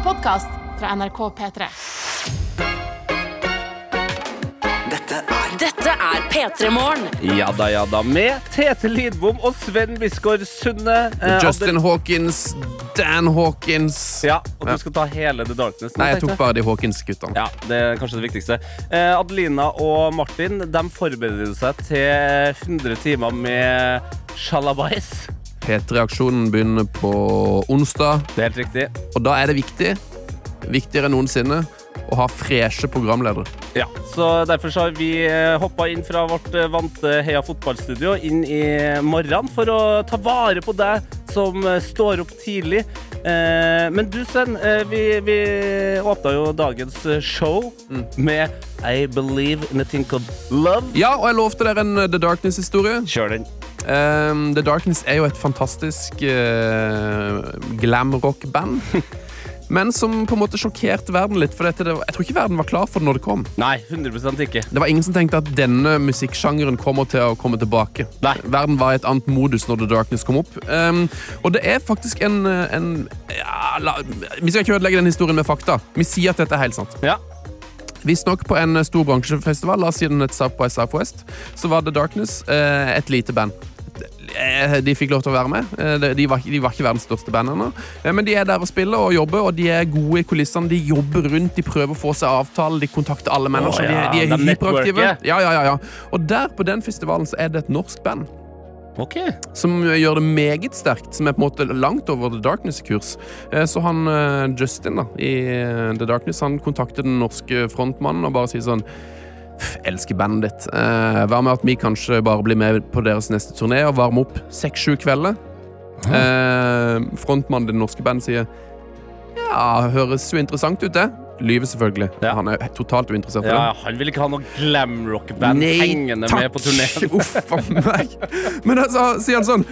en podkast fra NRK P3. Dette er Dette er P3 Morgen. Ja da, ja da. Med Tete Lidbom og Sven Biskår Sunde. eh, Justin Hawkins, Dan Hawkins Ja, og du skal ta hele The Darkness nå, Nei, jeg tenkte tok bare de Hawkins-guttene. Ja, det er kanskje det viktigste. Eh, Adelina og Martin de forbereder seg til 100 timer med sjalabais. P3-aksjonen begynner på onsdag, Det er helt riktig. og da er det viktig, viktigere enn noensinne, å ha freshe programledere. Ja, så Derfor så har vi hoppa inn fra vårt eh, vante Heia fotballstudio inn i morgenen for å ta vare på deg som eh, står opp tidlig. Eh, men du, Sven, eh, vi, vi åpna jo dagens eh, show med I Believe in a Thing Called Love. Ja, og jeg lovte dere en The Darkness-historie. Kjør den. Um, The Darkness er jo et fantastisk uh, glam-rock-band. Men som på en måte sjokkerte verden litt. For dette, jeg tror ikke verden var klar for det når det kom. Nei, 100% ikke. Det var ingen som tenkte at denne musikksjangeren kommer til å komme tilbake. Nei. Verden var i et annet modus når The Darkness kom opp. Um, og det er faktisk en, en ja, la, Vi skal ikke ødelegge den historien med fakta. Vi sier at dette er helt sant. Ja. Visstnok på en stor bransjefestival, la oss si den het South by Southwest, så var The Darkness eh, et lite band. Eh, De fikk lov til å være med. Eh, de- var, de var ikke verdens største band ennå. Eh, Men de er der og spiller og jobber, og de er gode i kulissene. De jobber rundt, de prøver å få seg avtale, de kontakter alle mennesker. Oh, ja, de, de er hyperaktive. Ja, ja, ja, ja. Og der på den festivalen så er det et norsk band Okay. som gjør det meget sterkt, som er på en måte langt over The Darkness-kurs. Så han Justin da, i The Darkness han kontakter den norske frontmannen og bare sier sånn «Pff, Elsker bandet ditt. Eh, vær med at vi kanskje bare blir med på deres neste turné og varmer opp seks-sju kvelder? Eh, frontmannen i det norske bandet sier Ja, høres jo interessant ut, det. Lyver selvfølgelig. Ja. Han er totalt uinteressert i det. Han vil ikke ha noe glamrock-band hengende med på turneen. Uff a meg. Men altså, sier han sånn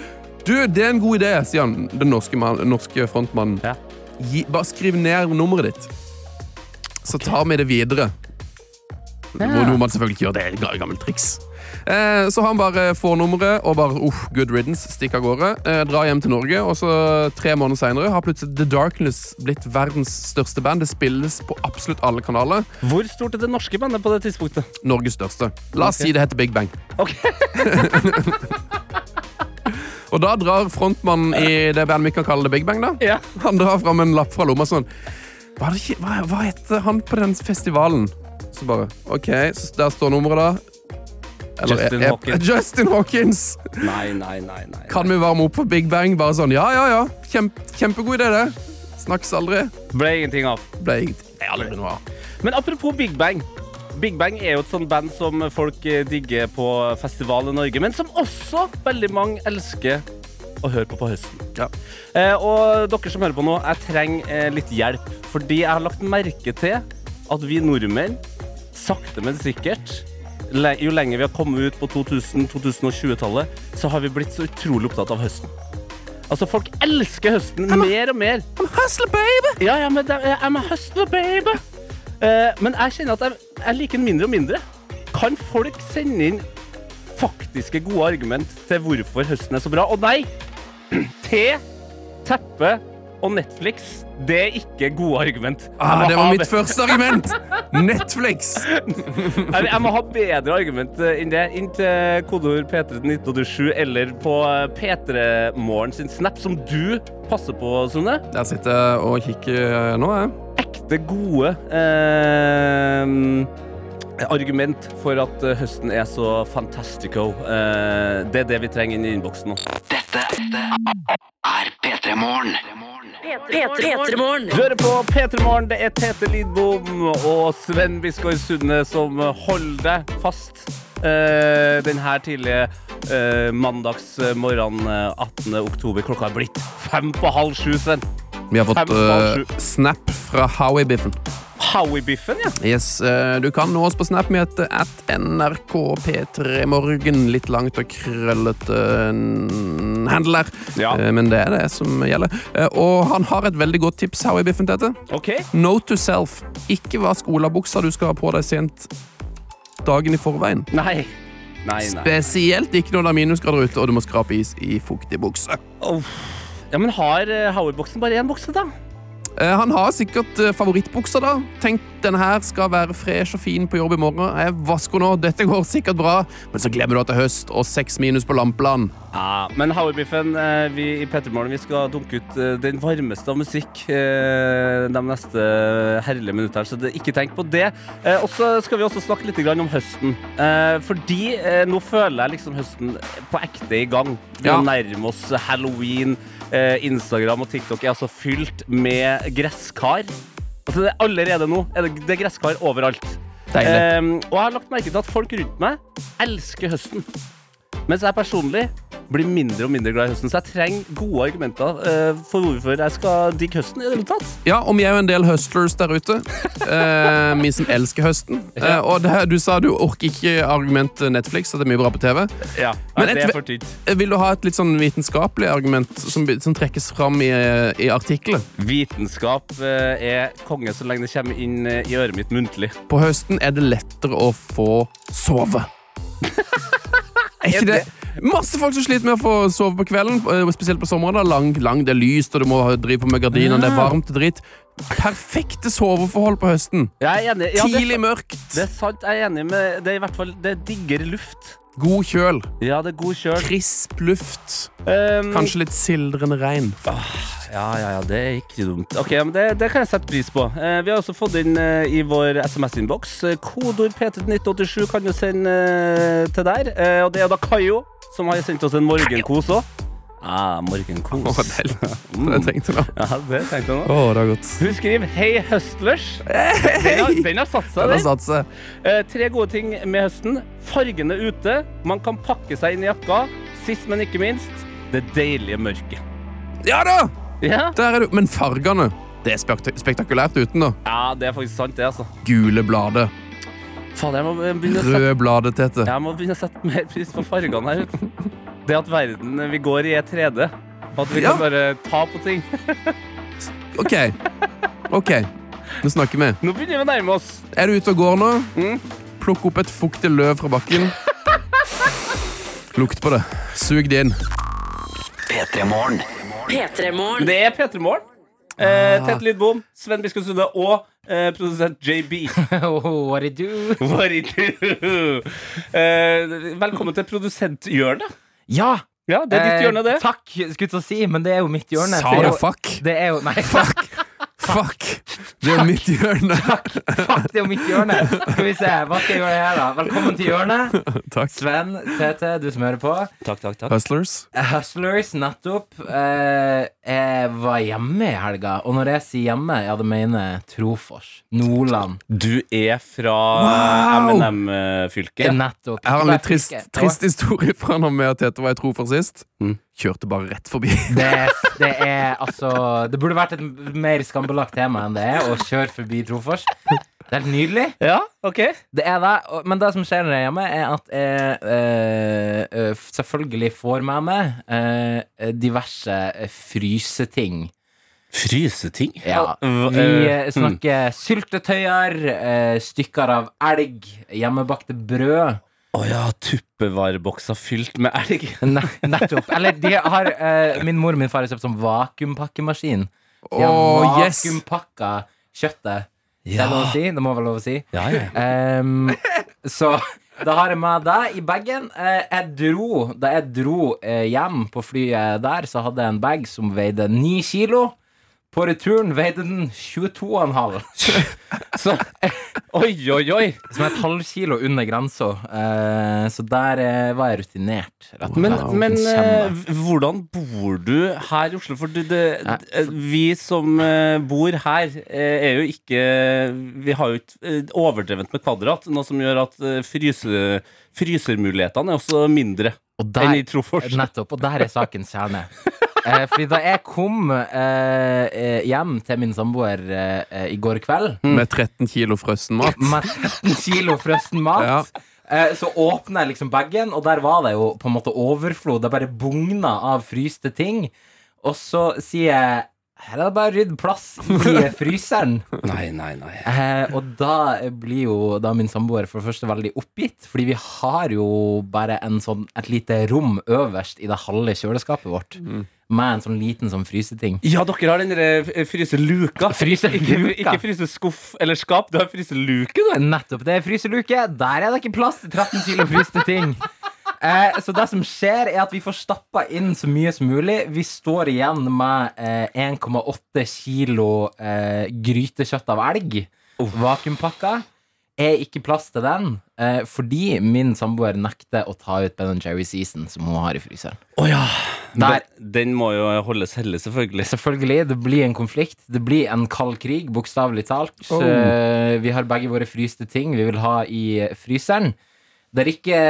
Du, det er en god idé, sier han, den norske, man, norske frontmannen. Ja. Gi, bare skriv ned nummeret ditt. Så tar vi det videre. Hvor noe man selvfølgelig gjør. Det er gammelt triks. Eh, så han bare får nummeret og bare uff, good riddance, stikker av gårde. Eh, drar hjem til Norge, og så tre måneder seinere har plutselig The Darkness blitt verdens største band. Det spilles på absolutt alle kanaler. Hvor stort er det norske bandet på det tidspunktet? Norges største. La oss okay. si det heter Big Bang. Ok. Og da drar frontmannen i det bandet vi kan kalle det Big Bang, da. Ja. Han drar fram en lapp fra lomma sånn Hva, hva, hva heter han på den festivalen? Så bare OK, så der står nummeret, da. Justin er- Hawkins. Justin Hawkins! Nei, nei, nei. nei. Kan vi varme opp for Big Bang? Bare sånn, ja, ja, ja. Kjempe, kjempegod idé, det. Snakkes aldri. Ble ingenting av. Ble ingenting. Jeg aldri noe av. Men apropos Big Bang. Big Bang er jo et sånt band som folk eh, digger på festival i Norge, men som også veldig mange elsker å høre på på høsten. Ja. Eh, og dere som hører på nå, jeg trenger eh, litt hjelp. Fordi jeg har lagt merke til at vi nordmenn, sakte, men sikkert Jo lenger vi har kommet ut på 2000-2020-tallet, så har vi blitt så utrolig opptatt av høsten. Altså, folk elsker høsten mer og mer. Hustle, baby! Ja, ja, men det, I'm a hustler, baby. Uh, men jeg kjenner at jeg, jeg liker den mindre og mindre. Kan folk sende inn faktiske gode argument til hvorfor høsten er så bra? Og nei, te, teppe og Netflix, det er ikke gode argument. Ah, det var mitt mitt første argument! Netflix! jeg, jeg må ha bedre argument eh, enn det. Inn til kodeord P3 til 1987 eller på eh, P3morgen sin snap, som du passer på, Sunne. Jeg sitter og kikker eh, nå, jeg. ekte gode eh, argument for at høsten er så fantastico. Eh, det er det vi trenger inn i innboksen nå. Dette er P3 Morgen. P3 Morgen. Du hører på P3 Morgen. Det er Tete Lidbom og Sven Biskår Sunde som holder deg fast uh, denne tidlige uh, mandagsmorgenen eh, 18. oktober. Klokka er blitt fem på halv sju, Sven. Vi har fått eh, snap fra Howie-biffen. Howie-biffen, ja. Yes, eh, Du kan nå oss på Snap med et at NRK P3morgen. Litt langt og krøllete handler. Ja. Eh, Men det er det som gjelder. Eh, Og han har et veldig godt tips, Howie Biffen, til dette. Okay. Note to self. Ikke vask olabuksa du skal ha på deg sent dagen i forveien. Nei. Nei, nei. Spesielt ikke når det er minusgrader ute og du må skrape is i fuktig bukse. Ja, men har Howie-boksen bare én bukse, da? Eh, Han har sikkert eh, favorittbukser, da. Tenk, denne her skal være fresh og fin på jobb i morgen. Jeg vasker nå, dette går sikkert bra. Men så glemmer du at det er høst og seks minus på Lampeland. Ja, men Howiebiffen, eh, vi i Petremorgen vi skal dunke ut den varmeste av musikk de neste herlige minuttene, så ikke tenk på det. Og så skal vi også snakke litt om høsten. Fordi nå føler jeg liksom høsten på ekte i gang. Vi Ja. nærmer oss halloween. Eh, Instagram og TikTok er altså fylt med gresskar. Altså det er allerede nå er det, det er gresskar overalt. Eh, og jeg har lagt merke til at folk rundt meg elsker høsten. Mens jeg personlig blir mindre og mindre glad i høsten. Så jeg trenger gode argumenter uh, for hvorfor jeg skal digge høsten. i det hele tatt. Ja, og vi er jo en del hustlers der ute. Uh, vi som elsker høsten. Uh, og det, her- du sa du orker ikke argument Netflix, at det er mye bra på TV. Ja, Men det er for tynt. Vil du ha et litt sånn vitenskapelig argument som, som trekkes fram i, i artikkelen? Vitenskap er konge så lenge det kommer inn i øret mitt muntlig. På høsten er det lettere å få sove. Er ikke det? Masse folk som sliter med å få sove på kvelden, eh, spesielt på sommeren. Lang, lang, det er lyst, og du må drive på med gardinene, det er varmt og dritt. Perfekte soveforhold på høsten. Jeg er enig. Ja, Tidlig mørkt. det er sant. Jeg er enig med Det er i hvert fall det digger luft. God kjøl. Ja, det er god kjøl. Krisp luft. Um, Kanskje litt sildrende regn. Ja, ja, ja, det er ikke dumt. Ok, men det, det kan jeg sette pris på. Uh, vi har også fått inn uh, i vår SMS-innboks. Uh, Kodord P3 til 1987 kan du sende eh, til der. Eh, og det er da Kayo som har sendt oss en morgenkos òg. Ah, morgenkos. Oh, det, mm. Det tenkte jeg nå. Ja, det tenkte jeg nå. Å, det er godt. Hun skriver 'Hei, hustlers'. Den har, den har Den har seg. Eh, tre gode ting med høsten. Fargene ute. Man kan pakke seg inn i jakka. Sist, men ikke minst, det deilige mørket. Ja da! Ja, Der er du. Men fargene Det er spek spektakulært uten, da. ja det er faktisk sant, det, altså. Gule blader. Fader, jeg må begynne å sette Røde bladet Tete. Jeg må begynne å sette mer pris på fargene her ute. Det at verden vi går i, er 3D. Og at vi Ja. kan bare ta på ting. OK. OK. Nå snakker vi. Nå begynner vi å nærme oss. Er du ute og går nå? Mm. Plukk opp et fuktig løv fra bakken. Lukt på det. Sug det inn. P3 Morgen. P3 Morgen. Det er P3 Morgen. Eh, Tete Lidbom, Sven Biskop Sunde og eh, produsent JB. Oh, what it do? What it do? Eh, velkommen til produsenthjørnet. Ja! Ja, det er ditt hjørne, det. Eh, takk, skulle til å si, men det er jo mitt hjørne. Sa du fuck? Det er jo Nei, Fuck! Fuck! Det er mitt hjørne. fuck, det er mitt hjørne. Skal vi se, hva skal jeg gjøre her, da? Velkommen til hjørnet. Takk. Sven, TT, du som hører på. Takk, takk, takk. Hustlers. Hustlers, nettopp. Eh, jeg var hjemme i helga, og når jeg sier hjemme, ja, det mener Trofors. Nordland. Du er fra Wow! M&M-fylket. Nettopp. Jeg har en litt trist, trist historie fra når vi og Tete var i Trofors sist. Mm. Kjørte bare rett forbi. Det, det er altså Det burde vært et mer skambelagt tema enn det er å kjøre forbi Trofors. Det er helt nydelig. Ja, ok. Det er det, men det som skjer når jeg er hjemme, er at jeg eh, eh, selvfølgelig får med meg eh, diverse fryseting. Fryseting? Ja. Vi eh, snakker syltetøyer, stykker av elg, hjemmebakte brød. Å ja, tuppevarebokser fylt med elg. Ne nettopp. Eller de har eh, Min mor og min far har kjøpt sånn vakuumpakkemaskin. De har Åh, yes! kjøttet. kjøttet. Det er lov å si? Det må være lov å si. Ja, ja. Um, så da har jeg med deg i bagen. Eh, da jeg dro eh, hjem på flyet der, så hadde jeg en bag som veide 9 kilo. På returen veide den 22,5. Så, Oi, oi, oi. som er et halvkilo under grensa. Eh, så der eh, var jeg rutinert. Rett og Men, slett. men eh, hvordan bor du her i Oslo? For du, det, eh, vi som eh, bor her, eh, er jo ikke Vi har jo ikke eh, overdrevent med kvadrat, noe som gjør at eh, fryse, frysermulighetene er også mindre Og enn i der, Trofors. nettopp. Og der er sakens kjerne. Eh, fordi da jeg kom eh, eh, hjem til min samboer eh, i går kveld Med 13 kilo frossen mat. med 13 kilo frossen mat. Ja. Eh, Så åpna jeg liksom bagen, og der var det jo på en måte overflod. Det bare bugna av fryste ting. Og så sier jeg her er det bare å rydde plass i fryseren. Nei, nei, nei. Eh, og da blir jo da min samboer for det første veldig oppgitt, fordi vi har jo bare en sånn, et lite rom øverst i det halve kjøleskapet vårt. Med en sånn liten sånn fryseting. Ja, dere har den der eh, fryseluka. Ikke, ikke fryseskuff eller skap, du har fryseluke, du. Nettopp. Det er fryseluke. Der er det ikke plass til 13 kilo fryste ting. Eh, så det som skjer, er at vi får stappa inn så mye som mulig. Vi står igjen med eh, 1,8 kilo eh, grytekjøtt av elg. Vakuumpakka. Er ikke plass til den, eh, fordi min samboer nekter å ta ut Ben Jerry Season, som hun har i fryseren. Oh, ja. Der. Den, må jo holdes hellig, selvfølgelig. Selvfølgelig, det blir en konflikt. Det blir en kald krig, bokstavelig talt. Oh. Eh, Vi har begge våre fryste ting vi vil ha i fryseren. Det er ikke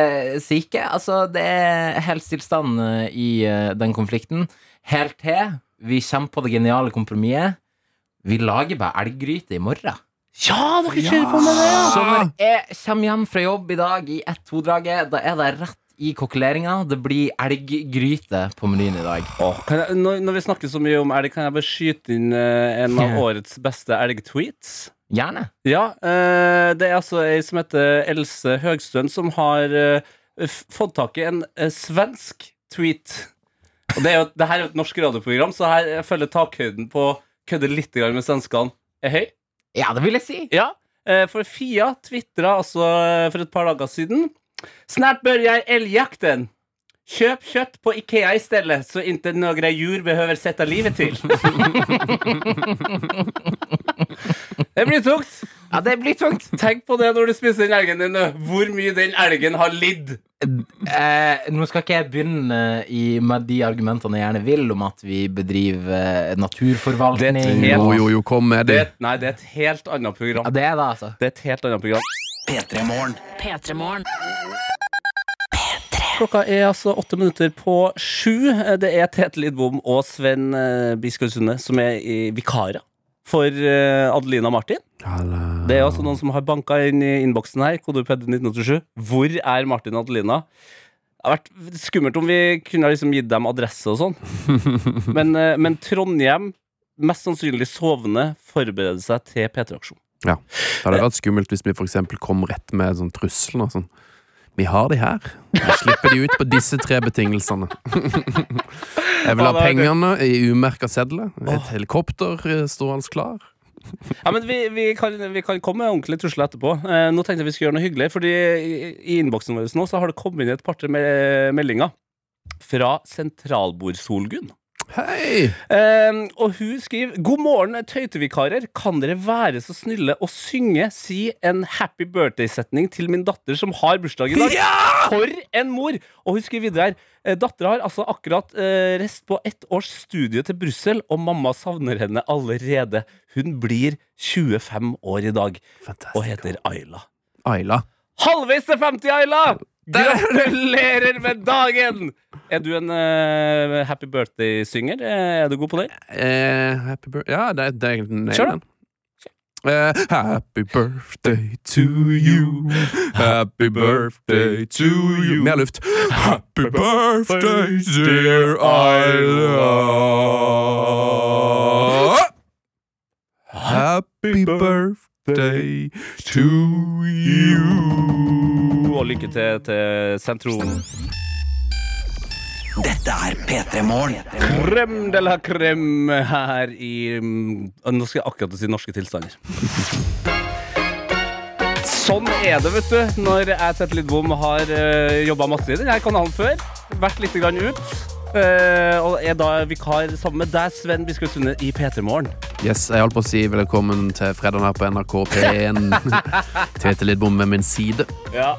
syke. Altså, det er helt stillstand eh, i eh, den konflikten. Helt til vi kommer på det geniale kompromisset. Vi lager bare elggryte i morgen. Ja, dere kjører på med det, ja! Så når jeg kommer hjem fra jobb i dag i ett-to-draget, da er det rett i kokkeleringa. Det blir elggryte på menyen i dag. Åh, kan jeg, når, når vi snakker så mye om elg, kan jeg bare skyte inn eh, en av årets beste elgtweets? Gjerne. Ja, eh, det er altså ei som heter Else Høgstøen, som har eh, fått tak i en eh, svensk tweet. Og det, er jo, det her er jo et norsk radioprogram, så her jeg føler takhøyden på kødde litt med svenskene er høy. Ja, det vil jeg si. Ja, eh, for Fia tvitra altså eh, for et par dager siden Snart bør jeg elgjakten. Kjøp kjøtt på Ikea i stedet, så ikke noen jur behøver sette livet til. det blir tungt. Ja, det blir tungt. Tenk på det når du spiser den elgen din. Hvor mye den elgen har lidd. Eh, nå skal ikke jeg begynne i, med de argumentene jeg gjerne vil, om at vi bedriver eh, naturforvaltning. Det er et helt- Jo, jo, jo, kom med Det, det. er- nei, det er et helt annet program. Ja, det er det, altså. Det er et helt annet program. P3 Morgen. Klokka er altså åtte minutter på sju. Det er Tete Lidbom og Sven eh, Biskår Sunde som er i vikarer for eh, Adelina Martin. Halla. Det er altså noen som har banka inn i innboksen her, kodeped 1987. Hvor er Martin og Adelina? Det har vært skummelt om vi kunne ha liksom gitt dem adresse og sånn. Men, eh, men Trondheim, mest sannsynlig sovende, forbereder seg til P3-aksjon. Det hadde vært skummelt hvis vi for eksempel kom rett med sånn trussel. og Sånn. Vi har de her. Vi slipper de ut på disse tre betingelsene. Jeg vil ha pengene i umerka sedler. Et helikopter eh, stående klar. Ja, men vi, vi, kan, vi kan komme med ordentlig trussel etterpå. Eh, nå tenkte jeg vi skulle gjøre noe hyggelig, Fordi i, i innboksen vår nå så har det kommet inn et par-tre meldinger fra sentralbordsolgunn. Hei! Eh, og hun skriver God morgen, tøytevikarer. Kan dere være så snille å synge, si en happy birthday-setning til min datter som har bursdag i dag? For en mor! Og hun skriver videre her. eh, Dattera har altså akkurat rest reist på ett års studie til Brussel, og mamma savner henne allerede. Hun blir 25 år i dag og heter Ayla. Ayla. Halvveis til 50, Ayla! Gratulerer med dagen! Er du en uh, happy birthday-synger? Eh, Er du god på det? Uh, happy birthday Ja, det, det er egentlig da. den. Eh, happy birthday to you. Happy birthday to you. Mer luft. Happy birthday, dear Isla. Happy birthday to you. Og lykke til til sentronen. Dette er P3 Morgen. Crème de la crème her i mm, Nå skal jeg akkurat si norske tilstander. Sånn er det, vet du, når jeg Tete Lidbom har uh, jobba masse i denne kanalen før. Vært litt grann ut. Eh, og er da vikar sammen med deg, Sven Biskår Sunde, i P3 Morgen. Yes, jeg holdt på å si velkommen til fredagen her på NRK P1. Tete Lidbom ved min side. Ja.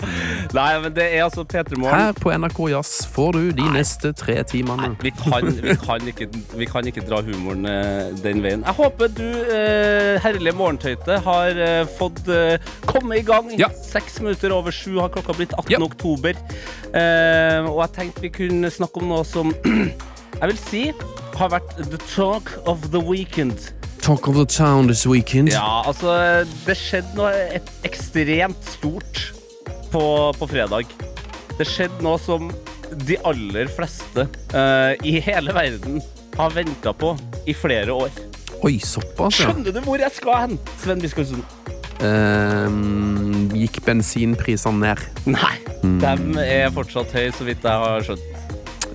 Nei, men det er altså P3 Morgen. Her på NRK Jazz får du de neste tre timene. Vi kan, vi, kan ikke, vi kan ikke dra humoren uh, den veien. Jeg håper du, uh, herlige morgentøyte, har fått komme i gang. Ja. Seks minutter over sju har klokka blitt 18. Ja. oktober. Og jeg tenkte vi kunne snakke om noe som jeg vil si har vært the talk of the weekend. Talk of the town this weekend. Ja, altså, det skjedde noe et ekstremt stort på, på fredag. Det skjedde noe som de aller fleste uh, i hele verden har venta på i flere år. Oi, såpass, ja. Skjønner du hvor jeg skal hen, Sven Biskolsen? Uh, gikk bensinprisene ned? Nei, De er fortsatt høye, så vidt jeg har skjønt.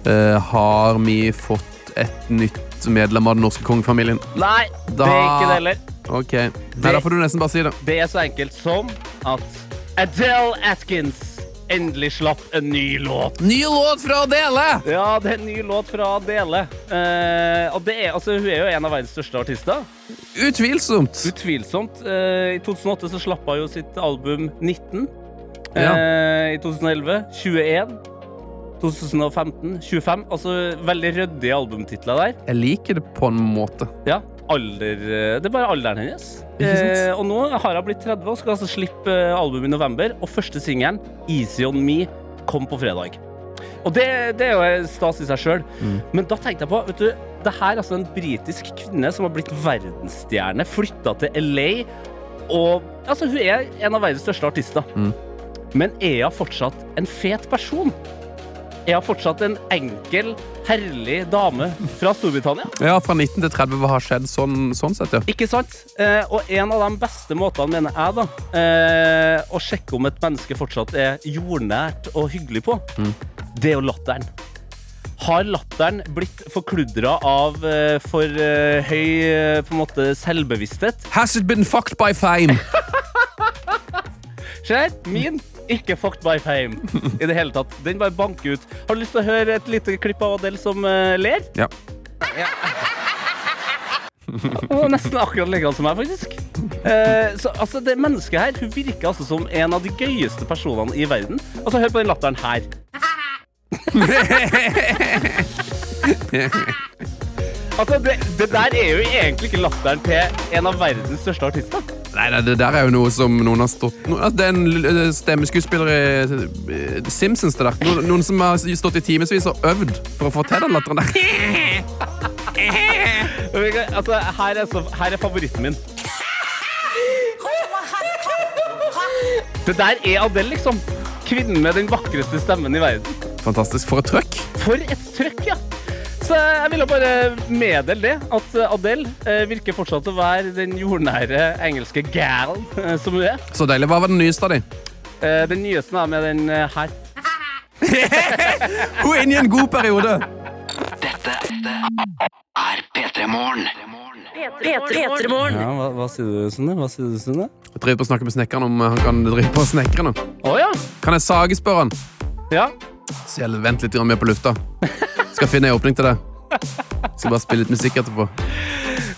Eh, har vi fått et nytt medlem av den norske kongefamilien? Nei, det er ikke det heller. Ok, Nei, Da får du nesten bare si det. Det er så enkelt som at Adele Atkins endelig slapp en ny låt. Ny låt fra Adele! Ja, det er en ny låt fra Adele. Eh, og det er, altså, hun er jo en av verdens største artister. Utvilsomt. Utvilsomt. Eh, I 2008 så slapp hun jo sitt album 19. Ja. Eh, I 2011 21. 2015 25. Altså veldig ryddige albumtitler der. Jeg liker det på en måte. Ja, alder eh, Det er bare alderen hennes. Eh, og nå har hun blitt 30 og skal altså slippe albumet album i november. Og første singelen, 'Easy On Me', kom på fredag. Og det, det er jo stas i seg sjøl. Mm. Men da tenkte jeg på vet du, Det her er altså en britisk kvinne som har blitt verdensstjerne, flytta til LA. Og altså, hun er en av verdens største artister. Mm. Men er hun fortsatt en fet person? Er hun fortsatt en enkel, herlig dame fra Storbritannia? Ja, Fra 19 til 30, hva har skjedd sånn, sånn sett, ja? Ikke sant? Eh, og en av de beste måtene, mener jeg, da, eh, å sjekke om et menneske fortsatt er jordnært og hyggelig på, det er jo latteren. Har latteren blitt forkludra av eh, for eh, høy eh, på en måte selvbevissthet? Has it been fucked by fame? Skjer? min ikke fucked by fame i det hele tatt. Den bare banker ut. Har du lyst til å høre et lite klipp av Adele som eh, ler? Ja. Og nesten akkurat likedan som meg, faktisk. Eh, så altså, det mennesket her Hun virker altså som en av de gøyeste personene i verden. Altså, Hør på den latteren her. altså, det, det der er jo egentlig ikke latteren til en av verdens største artister. Nei, nei, det der er jo noe som noen har stått no, altså, Det er en eh, stemmeskuespiller i eh, Simpsons, det der. Noen, noen som har stått i timevis og øvd for å få til den latteren der. Altså, her er, så, her er favoritten min. Det der er Adele, liksom. Kvinnen med den vakreste stemmen i verden. Fantastisk. For et trøkk. For et trøkk, ja! Så jeg ville bare meddele det, at Adele eh, virker fortsatt å være den jordnære engelske gal eh, som hun er. Så deilig. Hva var den nyeste av dem? Eh, den nyeste er med den eh, her. Hun er inne i en god periode. Dette er P3 Morgen. P3morgen. Ja, hva, hva sier du, Sunne? Hva sier du, Sunne? Jeg driver på å snakke med snekkeren om han kan drive på å Oh, ja. Kan jeg sage, spør han. ja. Så jeg vent litt mer på lufta. Skal finne ei åpning til det. Skal bare spille litt musikk etterpå.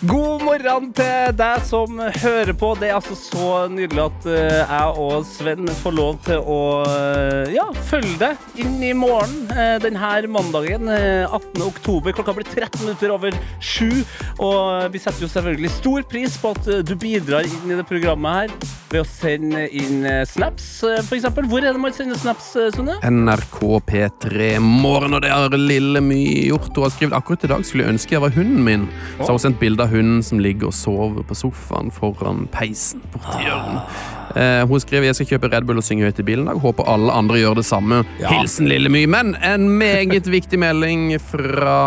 God morgen til deg som hører på. Det er altså så nydelig at eh, jeg og Sven får lov til å eh, ja, følge deg inn i morgen uh, denne mandagen. eh, 18. oktober. Klokka blir 13 minutter over sju. Og vi setter jo selvfølgelig stor pris på at eh, du bidrar inn i det programmet her ved å sende inn eh, snaps, f.eks. Hvor er det man sender snaps, Sunne? NRK P3 Morgen, og det har Lille My gjort. Hun har skrevet akkurat i dag skulle jeg ønske jeg var hunden min. Så har hun sendt bilde av hunden som ligger og sover på sofaen foran peisen borti hjørnet. Eh, hun skriver jeg skal kjøpe Red Bull og synge høyt i bilen Jeg. Håper alle andre gjør det samme. Hilsen Lille My. Men en meget viktig melding fra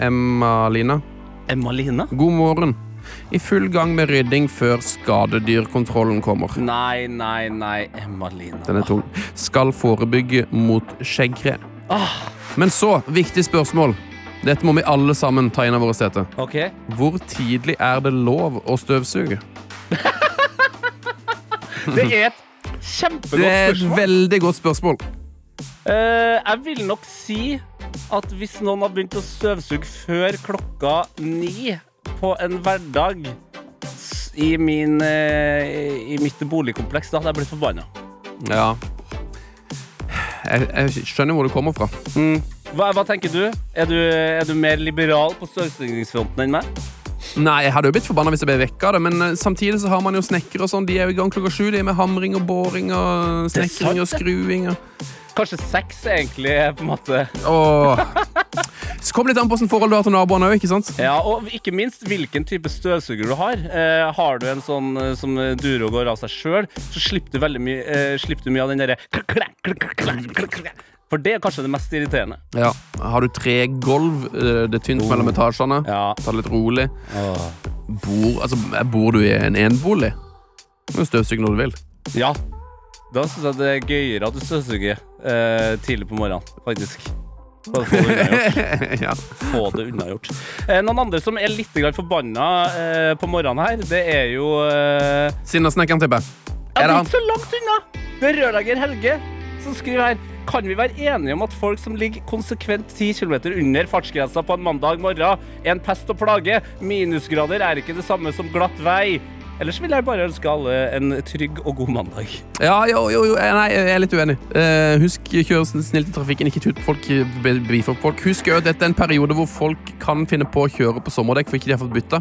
Emma Lina. Emma Lina? God morgen. I full gang med rydding før skadedyrkontrollen kommer. Nei, nei, nei. Emma Lina. Den er tung. Skal forebygge mot skjeggkre. Men så, viktig spørsmål. Dette må vi alle sammen ta inn av våre seter. OK. Hvor tidlig er det lov å støvsuge? Det er et kjempegodt spørsmål. Det er et veldig godt spørsmål. Uh, jeg vil nok si at hvis noen har begynt å støvsuge før klokka ni på en hverdag i, min, uh, i mitt boligkompleks, da hadde jeg blitt forbanna. Ja. Jeg, jeg skjønner hvor det kommer fra. Hva, hva tenker du? Er, du? er du mer liberal på støvsugingsfronten enn meg? Nei, Jeg hadde jo blitt forbanna hvis jeg ble vekk av det, men eh, samtidig så har man jo snekkere og sånn. De er jo i gang klokka sju, de er med hamring og boring og snekring og skruing. Og... Kanskje sex egentlig er på en måte Åh. Så kommer litt an på hvordan forhold du har til naboene òg, ikke sant? Ja, og ikke minst hvilken type støvsuger du har. Eh, har du en sånn eh, som durer og går av seg sjøl, så slipper du veldig mye, eh, slipper du mye av den derre For det er kanskje det mest irriterende. Ja. Har du tregulv, eh, det er tynt mellom etasjene, Ja. ta det litt rolig. Bor, altså, bor du i en enbolig? Du kan støvsuge når du vil. Ja. Da syns jeg det er gøyere at du støvsuger eh, tidlig på morgenen, faktisk. Bare få det unnagjort. ja. Få det unnagjort. Eh, noen andre som er litt grann forbanna eh, på morgenen her, det er jo eh, Sinnasnekkeren, tipper jeg. Er det han? ikke så langt unna. Det er rørlegger Helge som skriver her. Kan vi være enige om at folk som ligger konsekvent 10 km under fartsgrensa på en mandag morgen, er en pest og plage? Minusgrader er ikke det samme som glatt vei. Ellers vil jeg bare ønske alle en trygg og god mandag. Ja, jo, jo, jo. Nei, jeg er litt uenig. Eh, husk, kjør snilt i trafikken, ikke tut på folk. be- folk. Husk at dette er en periode hvor folk kan finne på å kjøre på sommerdekk for ikke de har fått bytta.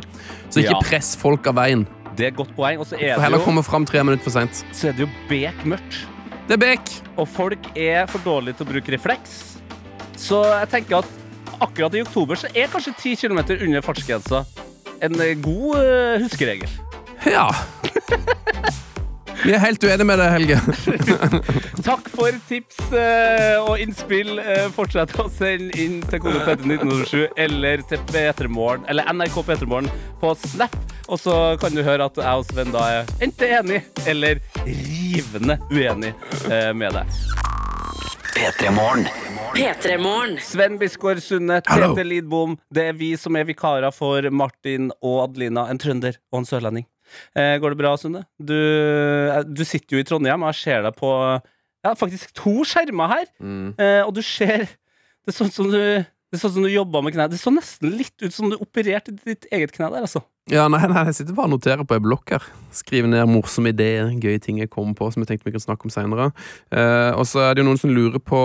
Så ikke Ja. press folk av veien. Det er godt poeng. Og så er For det heller jo, komme fram tre minutter for seint. så er det jo bekmørkt. Det er bek. Og folk er for dårlige til å bruke refleks. Så jeg tenker at akkurat i oktober så er kanskje 10 km under fartsgrensa en eh, god eh, huskeregel. Ja. Vi er helt uenige med deg, Helge. Takk for tips eh, og innspill. Eh, fortsett å sende inn til kode PT1907 eller til P3morgen, eller NRK P3morgen på Snap. Og så kan du høre at jeg og Sven da er enten enig eller rivende uenig eh, med deg. P3 P3morgen. Sven Bisgaard Sunde, Tete Lidbom. Det er vi som er vikarer for Martin og Adelina, en trønder og en sørlending. Eh, går det bra, Sunne? Du, eh, du sitter jo i Trondheim, og jeg ser deg på ja, faktisk to skjermer her. Eh, og du ser Det er sånn som du det er sånn som du jobba med kne. Det så nesten litt ut som du opererte ditt eget kne der, altså. Ja, nei, nei, Jeg sitter bare og noterer på ei blokk her. Skriver ned morsomme ideer, gøye ting jeg kommer på som jeg tenkte vi kan snakke om seinere. Eh, og så er det jo noen som lurer på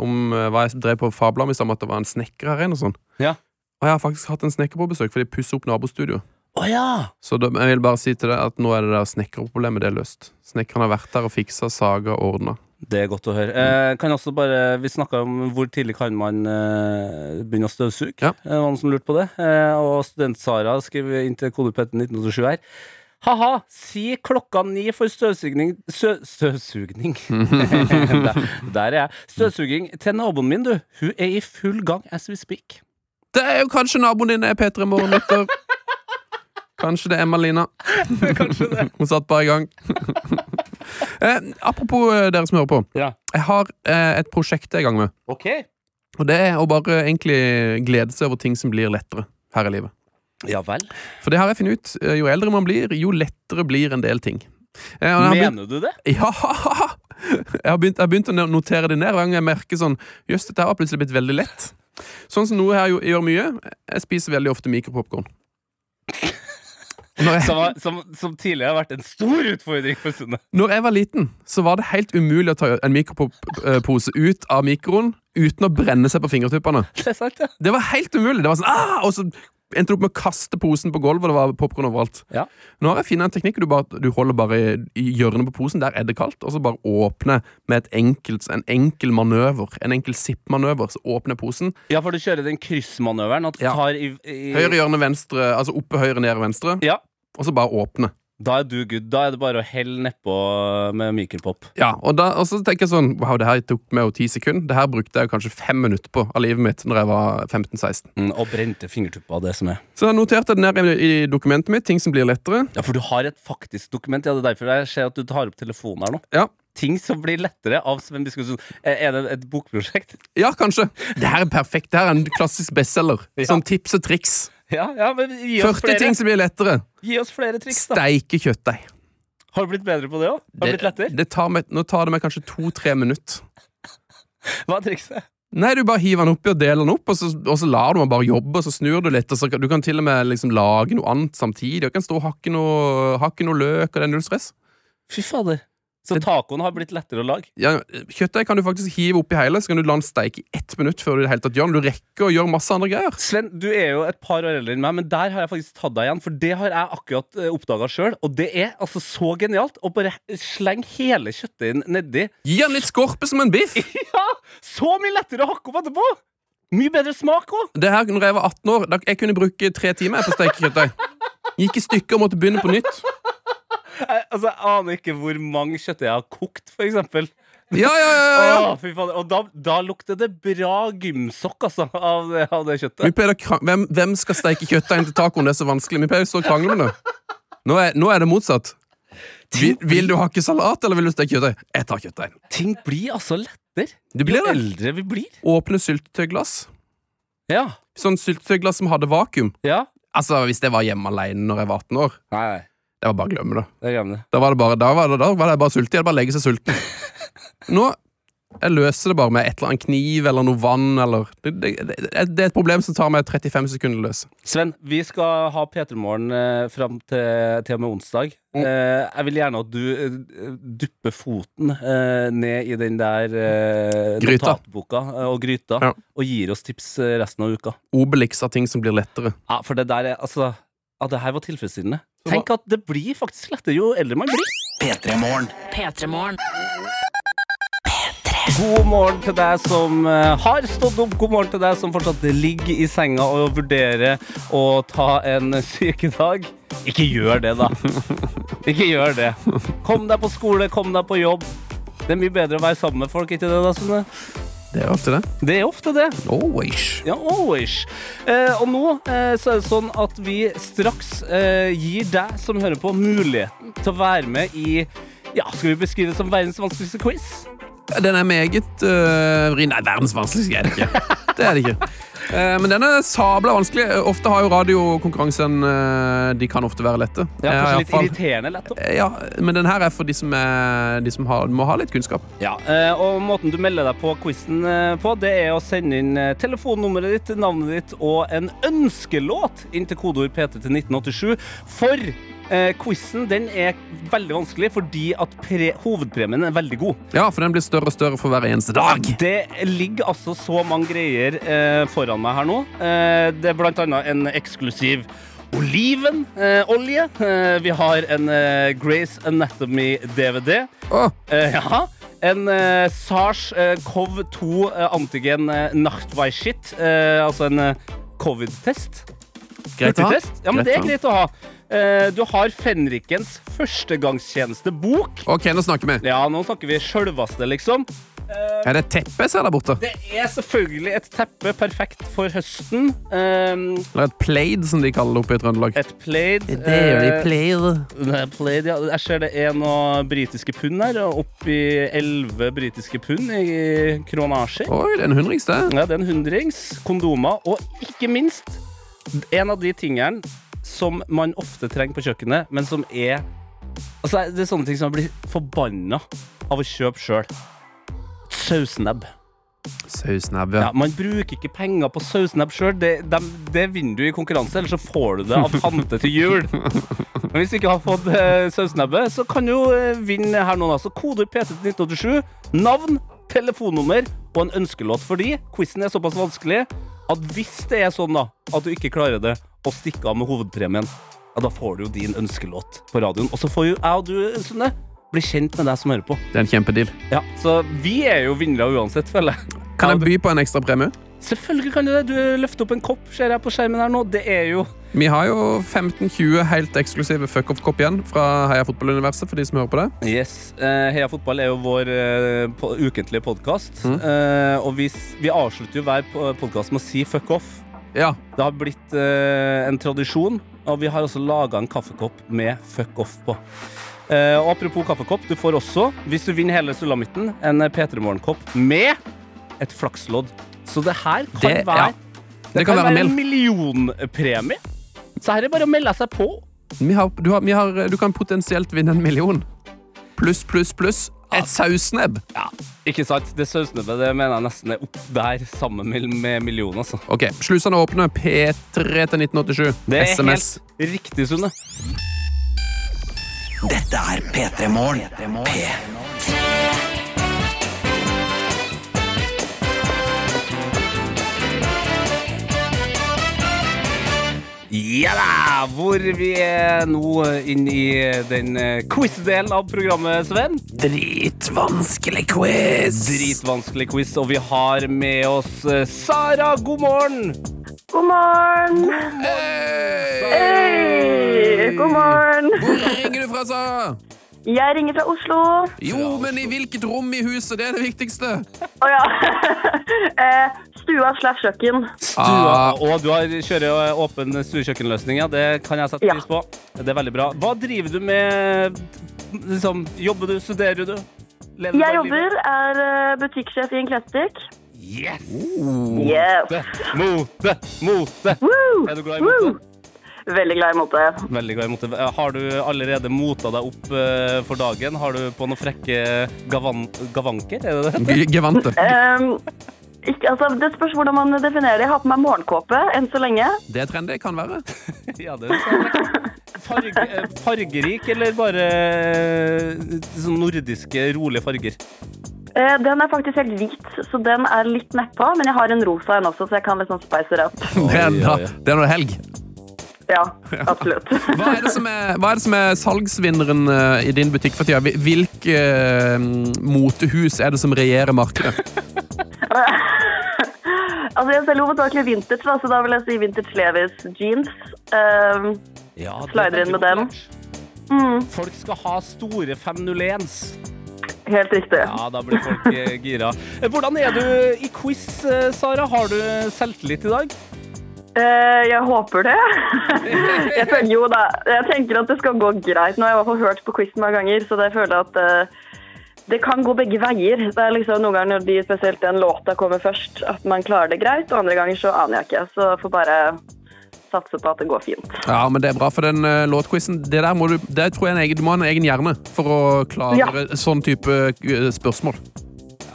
om hva jeg drev på fabla om i stad, at det var en snekker her inne og sånn. Ja. Og jeg har faktisk hatt en snekker på besøk, for de pusser opp nabostudio. Å ja! Så da, jeg vil bare si til deg at nå er det der snekkerproblemet det er løst. Snekkeren har vært der og fiksa, saga og ordna. Det er godt å høre. Eh, kan også bare, Vi snakka om hvor tidlig kan man eh, begynne å støvsuge. Ja. Det var noen som lurte på det. Eh, og student-Sara skriver inn til kodepetten 1987 her. Ha-ha, si klokka ni for støvsugning Sø, Støvsugning? der, der er jeg. Støvsuging til naboen min, du. Hun er i full gang as we speak. Det er jo kanskje naboen din er P3 Morgenlytter. Kanskje det er. Kanskje det. Hun satt bare i gang. eh, apropos eh, dere som hører på. Ja. Jeg har eh, et prosjekt jeg er i gang med. OK. Og det er å bare egentlig glede seg over ting som blir lettere her i livet. Ja vel. For det har jeg funnet ut. eh, Jo eldre man blir, jo lettere blir en del ting. Eh, og jeg har begynt- Mener du det? Ja! Jeg har, begynt, jeg har begynt å notere det ned. Hver gang jeg merker sånn Jøss, dette har plutselig blitt veldig lett. Sånn som noe her gjør mye. Jeg spiser veldig ofte mikropopkorn. Som, var, som, som tidligere har vært en stor utfordring for Sunne. når jeg var liten, så var det helt umulig å ta en mikropop-pose ut av mikroen uten å brenne seg på fingertuppene. Det er ja. Det var helt umulig. Det var sånn, ah! Og så endte opp med å kaste posen på gulvet, og det var popkorn overalt. Ja. Nå har jeg funnet en teknikk. Du, bare, du holder bare i, hjørnet på posen, der er det kaldt, og så bare åpne med et enkelt, en enkel manøver. En enkel sippmanøver. Så åpner posen. Ja, for du kjører den kryssmanøveren. At du Ja. tar i, i Høyre hjørne venstre, altså oppe høyre, nede venstre. Ja. Og så bare åpne. Da er du good. Da er det bare å helle nedpå med mykelpop. Ja, og, da, og så tenker jeg sånn Wow, det her tok meg jo ti sekunder. Det her brukte jeg kanskje fem minutter på av livet mitt Når jeg var 15-16. Mm, og brente fingertupper, det som er. Så jeg noterte det ned i, i dokumentet mitt, ting som blir lettere. Ja, for du har et faktisk dokument. Ja, det er derfor jeg ser at du tar opp telefonen her nå. Ja, Ting som blir lettere av Sven Biskopsson. Er det et bokprosjekt? Ja, kanskje. Det her er perfekt. Det her er en klassisk bestselger. Ja. Sånn tips og triks. Ja, ja, men gi oss 40 flere. ting som blir lettere. Gi oss flere triks, da. Steike kjøttdeig. Har du blitt bedre på det òg? Har det blitt lettere? det tar meg, nå tar det meg kanskje to-tre minutter. Hva er trikset? Nei, Du bare hiver den oppi og deler den opp, og så, og så lar du den bare jobbe. og Så snur du litt, og så Du kan til og med liksom lage noe annet samtidig. Du kan stå og hakke noe, hakke noe løk, og det er null stress. Fy fader. Så tacoen har blitt lettere å lage? Ja, Kjøttdeig kan du faktisk hive oppi hele, så kan du la den steike i ett minutt før du det hele tatt gjør. Du rekker å gjøre masse andre greier. Sven, du er jo et par år eldre enn meg, men der har jeg faktisk tatt deg igjen. For det har jeg akkurat uh, oppdaga sjøl, og det er altså så genialt å bare slenge hele kjøttdeigen nedi. Gi den litt skorpe som en biff. Ja! Så mye lettere å hakke opp etterpå! Mye bedre smak òg. Det her, når jeg var 18 år, jeg kunne bruke tre timer på å steke kjøttdeig. Gikk i stykker og måtte begynne på nytt. Jeg, altså, jeg aner ikke hvor mange kjøttdeig jeg har kokt, for eksempel. Ja, ja, ja, ja. Åh, fy faen. Og da, da lukter det bra gymsokk, altså, av det, av det Vi kjøttet. pleier å krang- hvem, hvem skal steike kjøttdeigen til tacoen? Det er så vanskelig. Vi pleier å stå og krangle om det. Nå er, nå er det motsatt. Vil, vil du hakke salat, eller vil du steke kjøttdeig? Jeg tar kjøttdeig. Ting blir altså lettere Du blir jo det. eldre vi blir. Åpne syltetøyglass. Ja. Sånn syltetøyglass som hadde vakuum. ja. Altså, Hvis jeg var hjemme alene når jeg var 18 år, Nei, nei. Det var bare glemmer glemme det. Glemmer jeg. Da var det bare, da var det, da var det bare sulten. Jeg bare legge seg sulten. Nå jeg løser det bare med et eller annet kniv eller noe vann. Eller, det, det, det, er et problem som tar meg 35 sekunder å løse. Sven, vi skal ha P3morgen eh, fram til, til og med onsdag. Mm. Eh, jeg vil gjerne at du eh, dupper foten eh, ned i den der eh, notatboka eh, og gryta, Ja. og gir oss tips eh, resten av uka. Obelix av ting som blir lettere. Ja, for det der er altså At det her var tilfredsstillende. Tenk at det blir faktisk lettere jo eldre man blir. P3 Morgen. P3morgen. God morgen til deg som eh, har stått opp. God morgen til deg som fortsatt ligger i senga og vurderer å ta en sykedag. Ikke gjør det, da. Ikke gjør det. Kom deg på skole, kom deg på jobb. Det er mye bedre å være sammen med folk, ikke det, da, Sunne? Det er ofte det. Det er ofte det. Always. Ja, always. Eh, og nå eh, så er det sånn at vi straks eh, gir deg som hører på, muligheten til å være med i ja, Skal vi beskrive det som verdens vanskeligste quiz? Den er meget uh, Nei, verdens vanskeligste er det ikke. Det er det ikke. Eh, men den er sabla vanskelig. Ofte har jo radiokonkurransen øh, De kan ofte være lette. Ja, kanskje litt fall- irriterende lett òg. Ja, men den her er for de som, er, de som har, må ha litt kunnskap. Ja, eh, og måten du melder deg på quizen eh, på, det er å sende inn eh, telefonnummeret ditt, navnet ditt og en ønskelåt inn til kodeord PT til 1987. For eh, quizen den er veldig vanskelig fordi at pre hovedpremien er veldig god. Ja, for den blir større og større for hver eneste dag. Det ligger altså så mange greier eh, foran meg her nå. Eh, det er blant annet en eksklusiv olivenolje. Eh, vi har en eh, Grace Anatomy-DVD. Oh. Eh, ja. En eh, SARS eh, COV2 eh, antigen eh, Nachtweischit, eh, altså en eh, covid-test. Greit å ha. Ja, men det er greit å ha. Eh, du har Fenrikens førstegangstjenestebok. Ok, nå snakker vi. Ja, nå snakker vi sjølveste, liksom. Er det et teppe jeg ser der borte? Det er selvfølgelig et teppe perfekt for høsten. Um, Eller et plaid, som de kaller det oppe i Trøndelag. et plaid. plaid. Det er plaid, ja. Jeg ser det er noen britiske pund her. Oppi elleve britiske pund i kronasjer. Oi, det er en hundrings, det. Ja, det er en hundrings. Kondomer. Og ikke minst en av de tingene som man ofte trenger på kjøkkenet, men som er Altså, det er sånne ting som man blir forbanna av å kjøpe sjøl. Sausnebb. Sausnebb, Ja, ja. man bruker ikke penger på sausnebb sjøl. Det, de, det vinner du i konkurranse, eller så får du det av tante til jul. Men hvis du ikke har fått eh, sausnebbet, så kan du jo eh, vinne her nå. Altså. Kode PT til 1987, navn, telefonnummer og en ønskelåt. Fordi quizen er såpass vanskelig at hvis det er sånn da, at du ikke klarer det, og stikker av med hovedpremien, ja, da får du jo din ønskelåt på radioen. Og så får jo jeg og du, Sunne, bli kjent med deg som hører på. Det er en kjempedeal. Ja, Så vi er jo vinnere uansett, føler jeg. Kan jeg by på en ekstra premie? Selvfølgelig kan du det. Du løfter opp en kopp, ser jeg på skjermen her nå. Det er jo Vi har jo 15-20 helt eksklusive fuck off-kopp igjen fra Heia Fotball-universet. for de som hører på det. Yes. Eh, Heia fotball er jo vår eh, ukentlige podkast. Mm. Eh, og vi, vi avslutter jo hver podkast med å si fuck off. Ja, Det har blitt en tradisjon, og vi har også laga en kaffekopp med fuck off på. Og apropos kaffekopp, du får også, hvis du vinner hele sulamitten, en P3 Morgen-kopp med et flakslodd. Så det her kan Det- være ja. det kan være en millionpremie. Så her er det bare å melde seg på. Vi har, du, har, vi har, du kan potensielt vinne en million. Pluss, pluss, pluss. Et sausnebb. Ja, ikke sant? Det sausnebbet det mener jeg nesten er opp der sammen med, med millioner. Altså. Ok, Slusene åpne. P3 til 1987. Det er SMS. helt riktig, Sunne. Dette er P3 Morgen. P3. Ja da! Hvor vi er nå inne i den eh, quiz-delen av programmet, Sven. Dritvanskelig quiz. Dritvanskelig quiz, og vi har med oss eh, Sara. God morgen! God morgen! Hei! God morgen! Hvor ringer du fra, Sara? Jeg ringer fra Oslo. Jo, men i hvilket rom i huset? Det er det viktigste. Å ja. eh, stua slash kjøkken. Stua, Ah. og du har, kjører åpen stuekjøkkenløsning, ja. Det kan jeg sette Ja. pris på. Det er veldig bra. Hva driver du med? Liksom, jobber du? Studerer du? Lever du Jeg jobber, er eh, butikksjef i en klesbutikk. Yes! Yes! Yes. Mote! Mote! Woo! Er du glad i Woo! mote? Veldig glad i mote. Veldig glad i mote. Har du allerede mota deg opp eh, for dagen? Har du på noen frekke gavan gavanker? Er det det? Gevante. Ehm, ikke, altså, det spørs hvordan man definerer det. Jeg har på meg morgenkåpe enn så lenge. Det er trendy, kan være. Ja, det er sant. Farge, eh, fargerik, eller bare eh, sånn nordiske, rolige farger? Eh, den er faktisk helt hvit, så den er litt nedpå. Men jeg har en rosa en også, så jeg kan liksom spice it up. Det er, da, det er noe helg. Ja, absolutt. Hva er det som er, hva er, det som er salgsvinneren eh, i din butikk for tida? Hvilke uh, motehus er det som regjerer markedet? altså, jeg selger hovedsakelig vintage, da, så da vil jeg si vintage Levis jeans. Um, Ja, er Slider inn med dem. mm, Folk skal ha store 501s. helt riktig. Ja, da blir folk eh, gira. Eh, Hvordan er du i quiz, Sara? Har du selvtillit i dag? Eh, jeg håper det. jeg føler jo da, jeg tenker at det skal gå greit. Nå har jeg i hvert fall hørt på quizen mange ganger, så jeg føler at eh, det kan gå begge veier. Det er liksom Noen ganger når de, spesielt den låta kommer først, at man klarer det greit, og andre ganger så aner jeg ikke. Så jeg får bare satse på at det går fint. Ja, men det er bra, for den uh, låtquizen Det der må du det tror jeg en egen, Du må ha en egen hjerne for å klare Ja. sånn type spørsmål.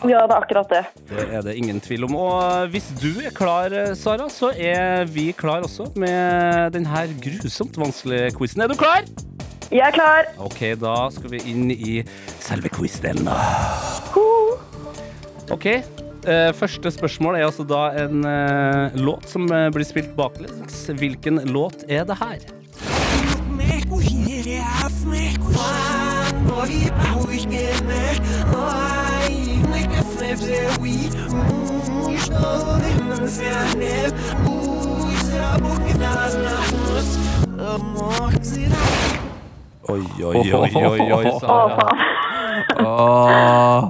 Ja, det er akkurat det. Det er det ingen tvil om. Og hvis du er klar, eh, Sara, så er vi klar også med denne grusomt vanskelige quizen. Er du klar? Jeg er klar. Ok, da skal vi inn i selve quiz-delen. da. Ok, eh, første spørsmål er altså da en eh, låt som eh, blir spilt baklengs. Hvilken låt er det her? Oi, oi, oi, oi, oi, Å, Sara. Åh.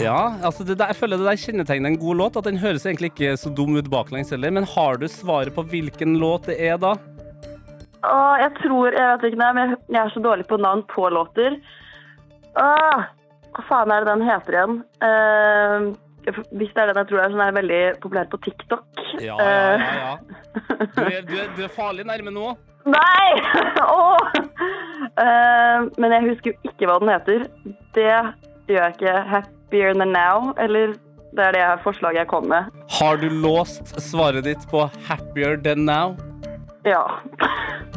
Ja, altså det der, jeg føler det der kjennetegner en god låt. At den høres egentlig ikke så dum ut baklengs heller. Men har du svaret på hvilken låt det er da? Åh, jeg tror Jeg vet ikke, men jeg- jeg er så dårlig på navn på låter. Åh, hva faen er det den heter igjen? Uh, hvis det er den jeg tror er sånn er veldig populær på TikTok. Ja, ja, ja. ja. Du er, du er, du er farlig nærme nå. Nei! Oh! Uh, men jeg husker jo ikke hva den heter. Det gjør jeg ikke. Happier than now, eller det er det forslaget jeg kom med. Har du låst svaret ditt på Happier Than Now? Ja.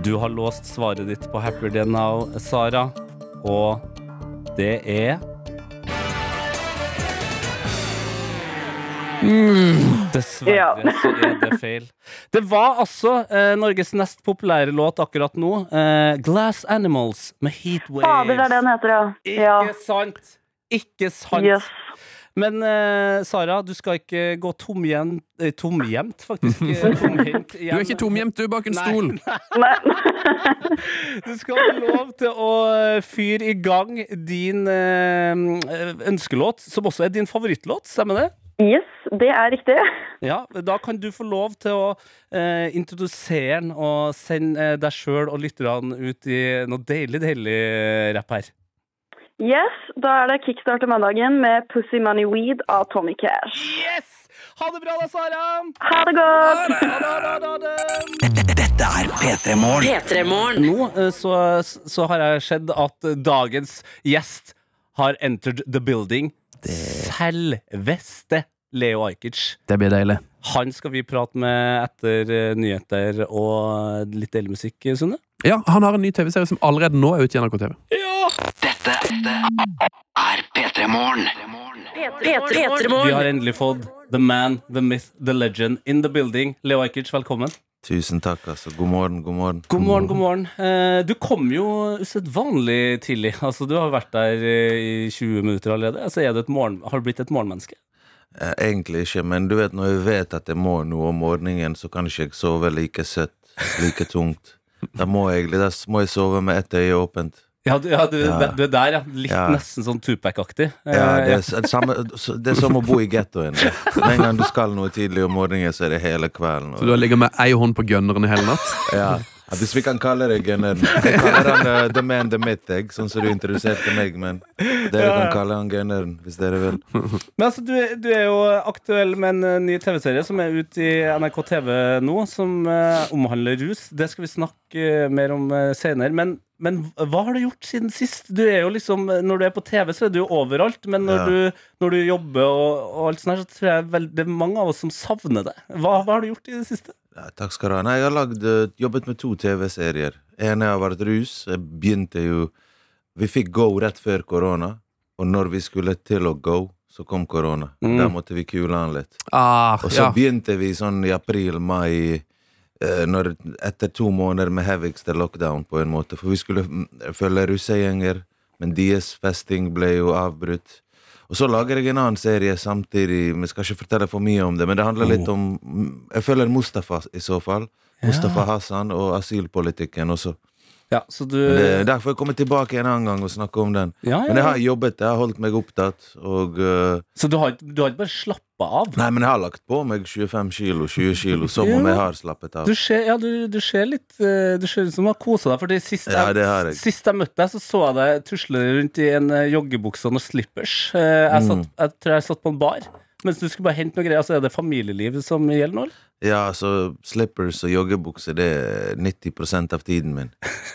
Du har låst svaret ditt på Happier Than Now, Sara. Og det er Dessverre Ja. så er det feil. Det var altså eh, Norges nest populære låt akkurat nå. Eh, 'Glass Animals' med Heatwaves. Fader, det er det den heter, ja. Ikke ja. sant? Ikke sant. Yes. Men eh, Sara, du skal ikke gå tomhjemt, eh, tomgjemt faktisk. eh, tomhendt Du er ikke tomhjemt, du er bak en Nei. stol. Nei. Du skal ha lov til å eh, fyre i gang din eh, ønskelåt, som også er din favorittlåt, stemmer det? Yes, det er riktig. Ja, Da kan du få lov til å eh, introdusere den og sende eh, deg sjøl og lytterne ut i noe deilig, deilig rapp her. Yes, da er det Kickstarter mandagen med Pussy Money Weed av Tommy Cash. Yes! Ha det bra da, Sara! Ha det godt! Ha det, ha det, ha. Dette er P3 Morgen. Nå eh, så, så har jeg sett at dagens gjest har entered the building. Selveste Leo Ajkic. Det blir deilig. Han skal vi prate med etter eh, nyheter og litt deilig musikk, Sunne. Ja, Han har en ny TV-serie som allerede nå er ute i NRK TV. Ja! Dette er P3 Morgen. Vi har endelig fått the man, the myth, the legend in the building. Leo Ajkic, velkommen. Tusen takk, altså. God morgen, god morgen. God morgen, god morgen. Eh, Du kom jo usedvanlig tidlig. Altså, du har vært der eh, i 20 minutter allerede. Altså, er du et morgen, har du blitt et morgenmenneske? Eh, Egentlig ikke, men du vet, når jeg vet at jeg må noe om morgenen, så kan ikke jeg sove like søtt, like tungt. Da må jeg, da må jeg sove med ett øye åpent. Ja, du, ja, du, Ja. du er der, ja. Litt Ja. nesten sånn Tupac-aktig. Eh, Ja, det er, det, samme, det er som å bo i gettoen. Med en gang du skal noe tidlig om morgenen, så er det hele kvelden. Så du har ligget med ei hånd på gunneren i hele natt? ja, Ja, hvis vi kan kalle deg gunneren. Jeg kaller han uh, the man, the myth, jeg, sånn som du introduserte meg, men dere Ja, kan kalle han gunneren hvis dere vil. Men altså, du, er- du er jo aktuell med en eh, ny TV-serie som er ute i NRK TV nå, som uh, omhandler rus. Det skal vi snakke mer om senere. Men, men hva har du gjort siden sist? Du er jo liksom, Når du er på TV, så er du jo overalt. Men når, Ja. du, når du jobber og, og alt sånt her, så tror jeg vel, det er mange av oss som savner det. Hva, hva har du gjort i det siste? Takk skal du ha. Nei, jeg har lagd, eh, jobbet med to TV-serier. En har vært rus. Jeg begynte jo Vi fikk Go rett før korona, og når vi skulle til å go, så kom korona. Mm. Da måtte vi kule han litt. Ah, Og så ja. begynte vi sånn i april-mai, eh, etter to måneder med heavigste lockdown, på en måte. For vi skulle mm, følge russegjenger, men deres festing ble jo avbrutt. Og så lager jeg en annen serie samtidig, Vi skal ikke fortelle for mye om det. Men det handler litt om mm, Jeg følger Mustafa i så fall. Mustafa Hassan og asylpolitikken også. Ja, så du det, derfor jeg tilbake en annen gang og snakke om den. ja, Men jeg har jobbet, jeg har holdt meg opptatt, og uh... Så du har, du har ikke bare slappa av? Nei, men jeg har lagt på meg 25 kilo, 20 kilo, som om jeg har slappet av. Du ser, ja, du, du ser litt eh, Du ser ut som du har kosa deg. for sist, Ja, jeg. sist jeg møtte deg, så så jeg deg tusle rundt i en eh, joggebukse og noen slippers. Eh, jeg, Mm. satt, jeg tror jeg satt på en bar. Mens du skulle bare hente noe greier. Altså, er det familielivet som gjelder nå? eller? Ja, så slippers og joggebukse, det er 90% av tiden min.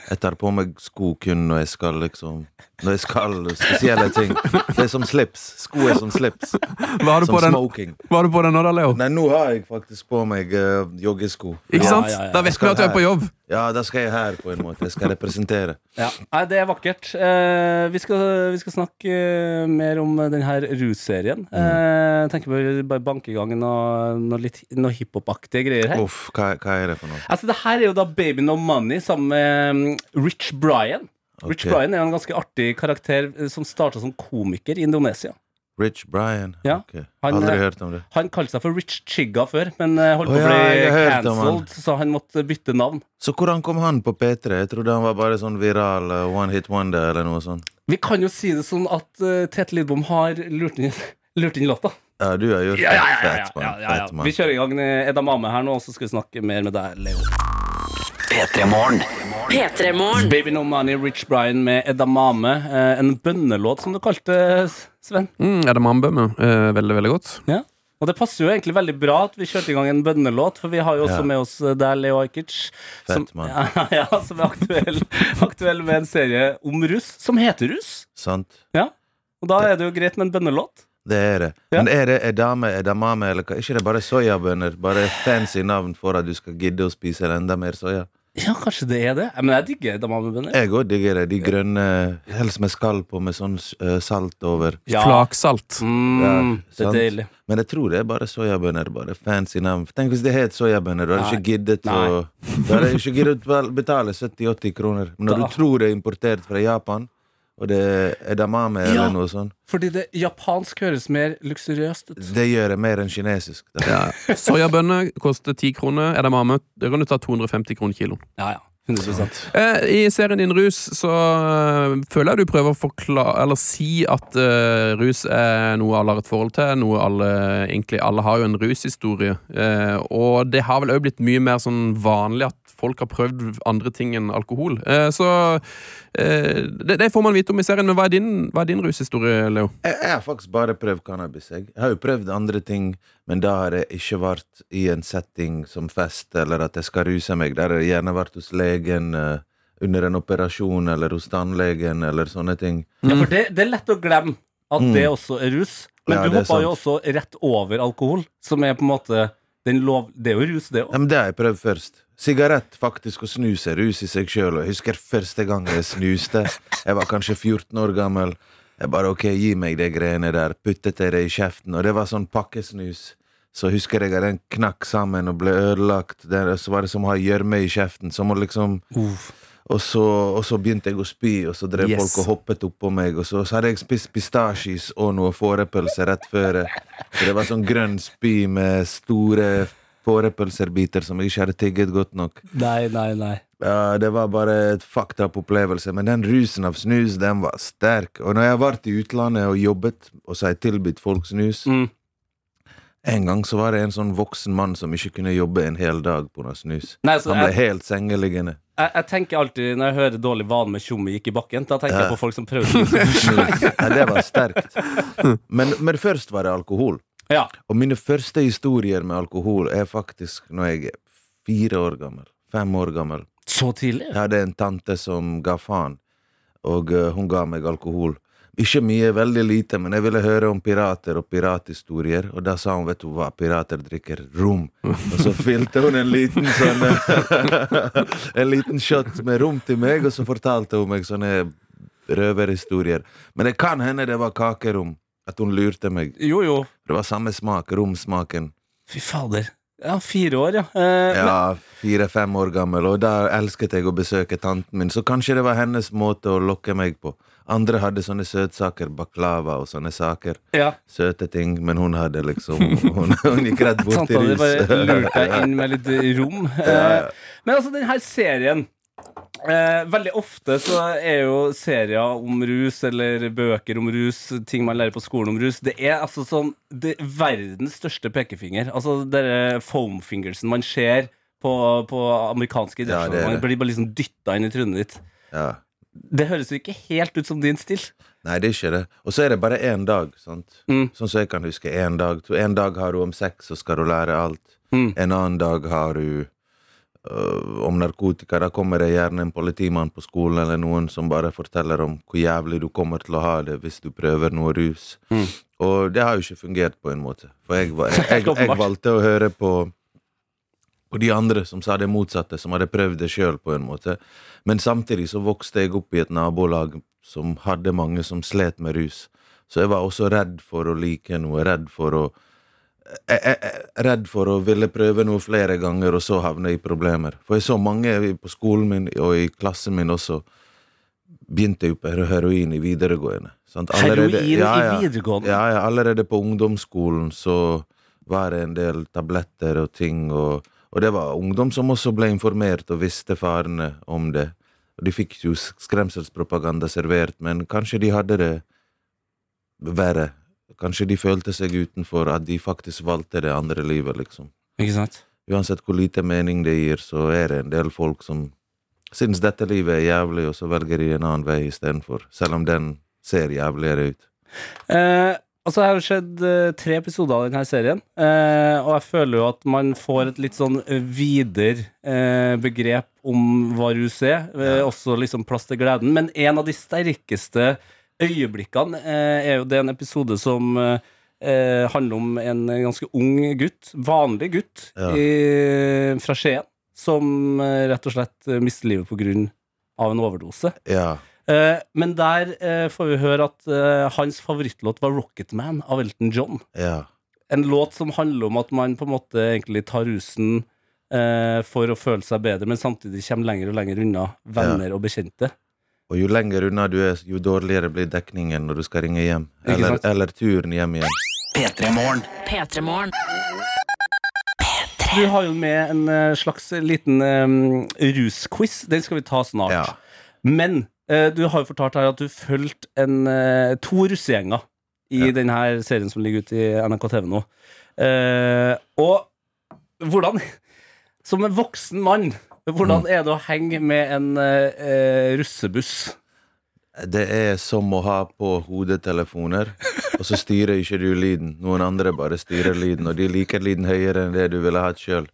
Jeg tar på meg sko kun når jeg skal liksom Når jeg skal spesielle ting. Det er som slips. Sko er som slips. Hva har du Som på den, smoking. Var du på den nå, da, Leo? Nei, nå har jeg faktisk på meg uh, joggesko. Ikke sant? ja, ja. Da vet vi at du er på jobb. Ja, da skal jeg her, på en måte. Jeg skal representere. Ja. Nei, det er vakkert. Eh, vi, skal, vi skal snakke eh, mer om denne russerien. Mm. Eh, tenker bare, bare banke i gang noe, noe, litt- noe hiphop-aktige greier her. Uff, hva, hva er det for noe? Altså, det her er jo da Baby No Money sammen med mm, Rich Brian. Rich Brian er jo en ganske artig karakter eh, som starta som komiker i Indonesia. Rich Brian? Ja, Ok. han, Aldri eh, hørt om det. Han kalte seg for Rich Chigga før, men eh, holdt Å på å bli cancelled, så han måtte bytte navn. Så hvordan kom han på P3? Jeg trodde han var bare sånn viral one hit wonder eller noe sånt. Vi kan jo si det sånn at uh, Tete Lidbom har lurt inn, lurt inn låta. Ja, du er jo Ja, ja, ja, ja, ja, ja. Vi kjører i gang eh, Edamame her nå, og så skal vi snakke mer med deg, Leo. P3 Morgen. Baby No Money, Rich Brian med Edamame. Eh, en bønnelåt, som du kalte Sven. Mm, det mambømme? Eh, veldig, veldig godt. Ja. Og det passer jo egentlig veldig bra at vi kjørte i gang en bønnelåt, for vi har jo også Ja. med oss der Leo Ajkic, som, ja, ja, som er aktuell, aktuell med en serie om russ, som heter Russ. Sant? Ja. Og da er det jo greit med en bønnelåt. Det er det. Ja. Men er det edame, edamame, eller hva? ikke det bare soyabønner? Bare fancy navn for at du skal gidde å spise enda mer soya? Ja, kanskje det er det. Men jeg digger edamamebønner. Jeg òg digger det. De grønne, helst med skall på, med sånn eh, salt over. Ja. Flaksalt. Mm, Ja, det er deilig. Men jeg tror det er bare soyabønner. Bare fancy navn. Tenk hvis det het soyabønner. Du hadde ikke giddet å Du hadde ikke giddet å betale 70-80 kroner. Men når Da- du tror det er importert fra Japan, og det er edamame Ja. eller noe sånt, Fordi det japansk høres mer luksuriøst ut. det gjør det mer enn kinesisk. Ja. Soyabønner koster 10 kroner. Edamame det kan du ta 250 kroner kiloen. Ja, ja. 100 Eh, I serien din Rus så eh, føler jeg du prøver å forklare Eller si at uh, rus er noe alle har et forhold til. Noe alle Egentlig alle har jo en rushistorie. Uh, og det har vel òg blitt mye mer sånn vanlig at folk har prøvd andre ting enn alkohol. Uh, så eh, det, det får man vite om i serien. Men hva er din, hva er din rushistorie, Leo? Jeg, jeg har faktisk bare prøvd cannabis. Jeg. jeg har jo prøvd andre ting, men da har jeg ikke vært i en setting som fest, eller at jeg skal ruse meg. Der har jeg gjerne vært hos legen eh, under en operasjon, eller hos tannlegen, eller sånne ting. Ja, for det, det er lett å glemme at Mm. det også er rus. Men Ja, du hoppa jo også rett over alkohol, som er på en måte den lov... Det er jo rus, det Ja, òg. men det har jeg prøvd først. Sigarett faktisk og snus er rus i seg sjøl. Jeg husker første gang jeg snuste. Jeg var kanskje 14 år gammel. Jeg bare ok, gi meg de greiene der. Puttet jeg det i kjeften. Og det var sånn pakkesnus. Så husker jeg at den knakk sammen og ble ødelagt. Det, så var det som å ha gjørme i kjeften. Som å liksom og så, og så begynte jeg å spy, og så drev Yes. folk og hoppet oppå meg. Og så, så hadde jeg spist pistasjis og noe fårepølse rett før. Så det var sånn grønn spy med store fårepølserbiter som jeg ikke hadde tigget godt nok. Nei, nei, nei. Ja, Det var bare et fucked up opplevelse. Men den rusen av snus, den var sterk. Og når jeg har vært i utlandet og jobbet, og så har jeg tilbudt folk snus Mm. En gang så var det en sånn voksen mann som ikke kunne jobbe en hel dag pga. snus. Nei, Han ble jeg, helt sengeliggende. jeg, jeg tenker alltid når jeg hører dårlig vane med tjommi gikk i bakken, da tenker Ja. jeg på folk som prøver snus. Nei, det var sterkt. Men, men først var det alkohol. Ja. Og mine første historier med alkohol er faktisk når jeg er fire år gammel. Fem år gammel. Så tidlig? Jeg hadde en tante som ga faen, og uh, hun ga meg alkohol. Ikke mye, veldig lite, men jeg ville høre om pirater og pirathistorier, og da sa hun, vet du hva, pirater drikker rom. Og så fylte hun en liten sånn En liten shot med rom til meg, og så fortalte hun meg sånne røverhistorier. Men det kan hende det var kakerom, at hun lurte meg. Jo, jo. Det var samme smak, romsmaken. Fy fader. Ja, fire år, ja. Eh, Ja, fire-fem år gammel, og da elsket jeg å besøke tanten min, så kanskje det var hennes måte å lokke meg på. Andre hadde sånne søtsaker, baklava og sånne saker. ja. Søte ting, men hun hadde liksom Hun, hun gikk rett bort Tanta til di bare lurte deg inn med litt rom. Eh, Men altså, den her serien eh, Veldig ofte så er jo serier om rus, eller bøker om rus, ting man lærer på skolen om rus, det er altså sånn det er verdens største pekefinger. Altså denne foamfingersen man ser på, på amerikanske Ja, er idrettslag. det. man blir bare liksom dytta inn i trynet ditt. Ja. Det høres jo ikke helt ut som din stil. Nei, det er ikke det. Og så er det bare én dag, sant. Mm. Sånn som jeg kan huske. Én dag. En dag har du om sex, så skal du lære alt. Mm. En annen dag har du om narkotika. Da kommer det gjerne en politimann på skolen eller noen som bare forteller om hvor jævlig du kommer til å ha det hvis du prøver noe rus. Mm. Og det har jo ikke fungert på en måte. For jeg, var- jeg, jeg, jeg valgte å høre på på de andre som sa det motsatte, som hadde prøvd det sjøl, på en måte. Men samtidig så vokste jeg opp i et nabolag som hadde mange som slet med rus. Så jeg var også redd for å like noe, redd for å jeg, jeg, jeg, Redd for å ville prøve noe flere ganger, og så havne i problemer. For jeg så mange på skolen min og i klassen min også begynte jo på heroin i videregående. sant? Heroin i videregående? Ja, ja, allerede på ungdomsskolen så var det en del tabletter og ting, og, og det var ungdom som også ble informert og visste farene om det. Og de fikk jo skremselspropaganda servert, men kanskje de hadde det verre. Kanskje de følte seg utenfor, at de faktisk valgte det andre livet, liksom. Ikke sant? Uansett hvor lite mening det gir, så er det en del folk som syns dette livet er jævlig, og så velger de en annen vei istedenfor. Selv om den ser jævligere ut. Eh, altså Jeg har jo skjedd eh, tre episoder av denne serien, eh, og jeg føler jo at man får et litt sånn videre eh, begrep om hva rus er. Eh, Også liksom plass til gleden. Men en av de sterkeste øyeblikkene eh, er jo det en episode som eh, handler om en ganske ung gutt, vanlig gutt, Ja. i, fra Skien, som eh, rett og slett mister livet på grunn av en overdose. Ja. Eh, men der eh, får vi høre at eh, hans favorittlåt var 'Rocketman' av Elton John. Ja. En låt som handler om at man på en måte egentlig tar rusen eh, for å føle seg bedre, men samtidig kommer lenger og lenger unna venner og bekjente. Og jo lenger unna du er, jo dårligere blir dekningen når du skal ringe hjem. Eller, eller turen hjem igjen. P3 Morgen. Du har jo med en eh, slags liten um, rusquiz. Den skal vi ta snart. Ja. Men uh, du har jo fortalt her at du fulgte en, eh, to russegjenger i Ja. denne serien som ligger ute i NRK TV nå. Uh, og hvordan Som en voksen mann. Hvordan er det å henge med en eh, eh, russebuss? Det er som å ha på hodetelefoner, og så styrer ikke du lyden. Noen andre bare styrer lyden, og de liker lyden høyere enn det du ville hatt sjøl.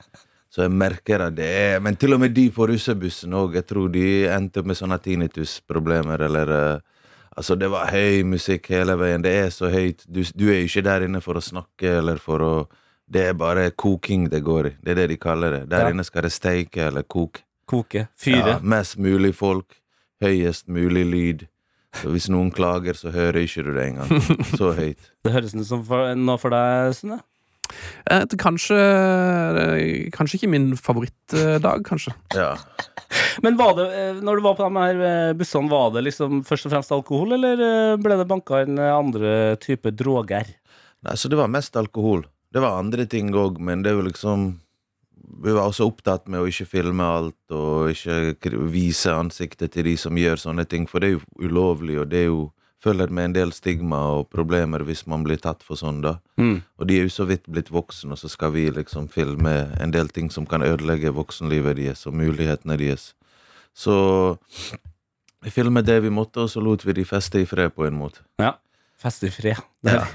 Så jeg merker at det er Men til og med de på russebussen òg. Jeg tror de endte opp med sånne tinnitusproblemer, eller eh, Altså, det var høy musikk hele veien. Det er så høyt. Du, du er jo ikke der inne for å snakke eller for å Det er bare koking det går i. Det er det de kaller det. Der Ja. inne skal det steike eller koke. Koke? Fyre? Ja, mest mulig folk, høyest mulig lyd. Så hvis noen klager, så hører ikke du det engang. Så høyt. Det høres ut som for, noe for deg, Sunne. Eh, kanskje, kanskje ikke min favorittdag, kanskje. Ja. Men var det, eh, når du var på de her eh, bussene, var det liksom først og fremst alkohol, eller eh, ble det banka inn andre typer droger? Nei, så det var mest alkohol. Det var andre ting òg, men det er jo liksom Vi var også opptatt med å ikke filme alt og ikke vise ansiktet til de som gjør sånne ting, for det er jo ulovlig, og det er jo følger med en del stigma og problemer hvis man blir tatt for sånn, da. Mm. Og de er jo så vidt blitt voksne, og så skal vi liksom filme en del ting som kan ødelegge voksenlivet deres og mulighetene deres. Så vi filmet det vi måtte, og så lot vi de feste i fred, på en måte. Ja. Feste i fred. Er,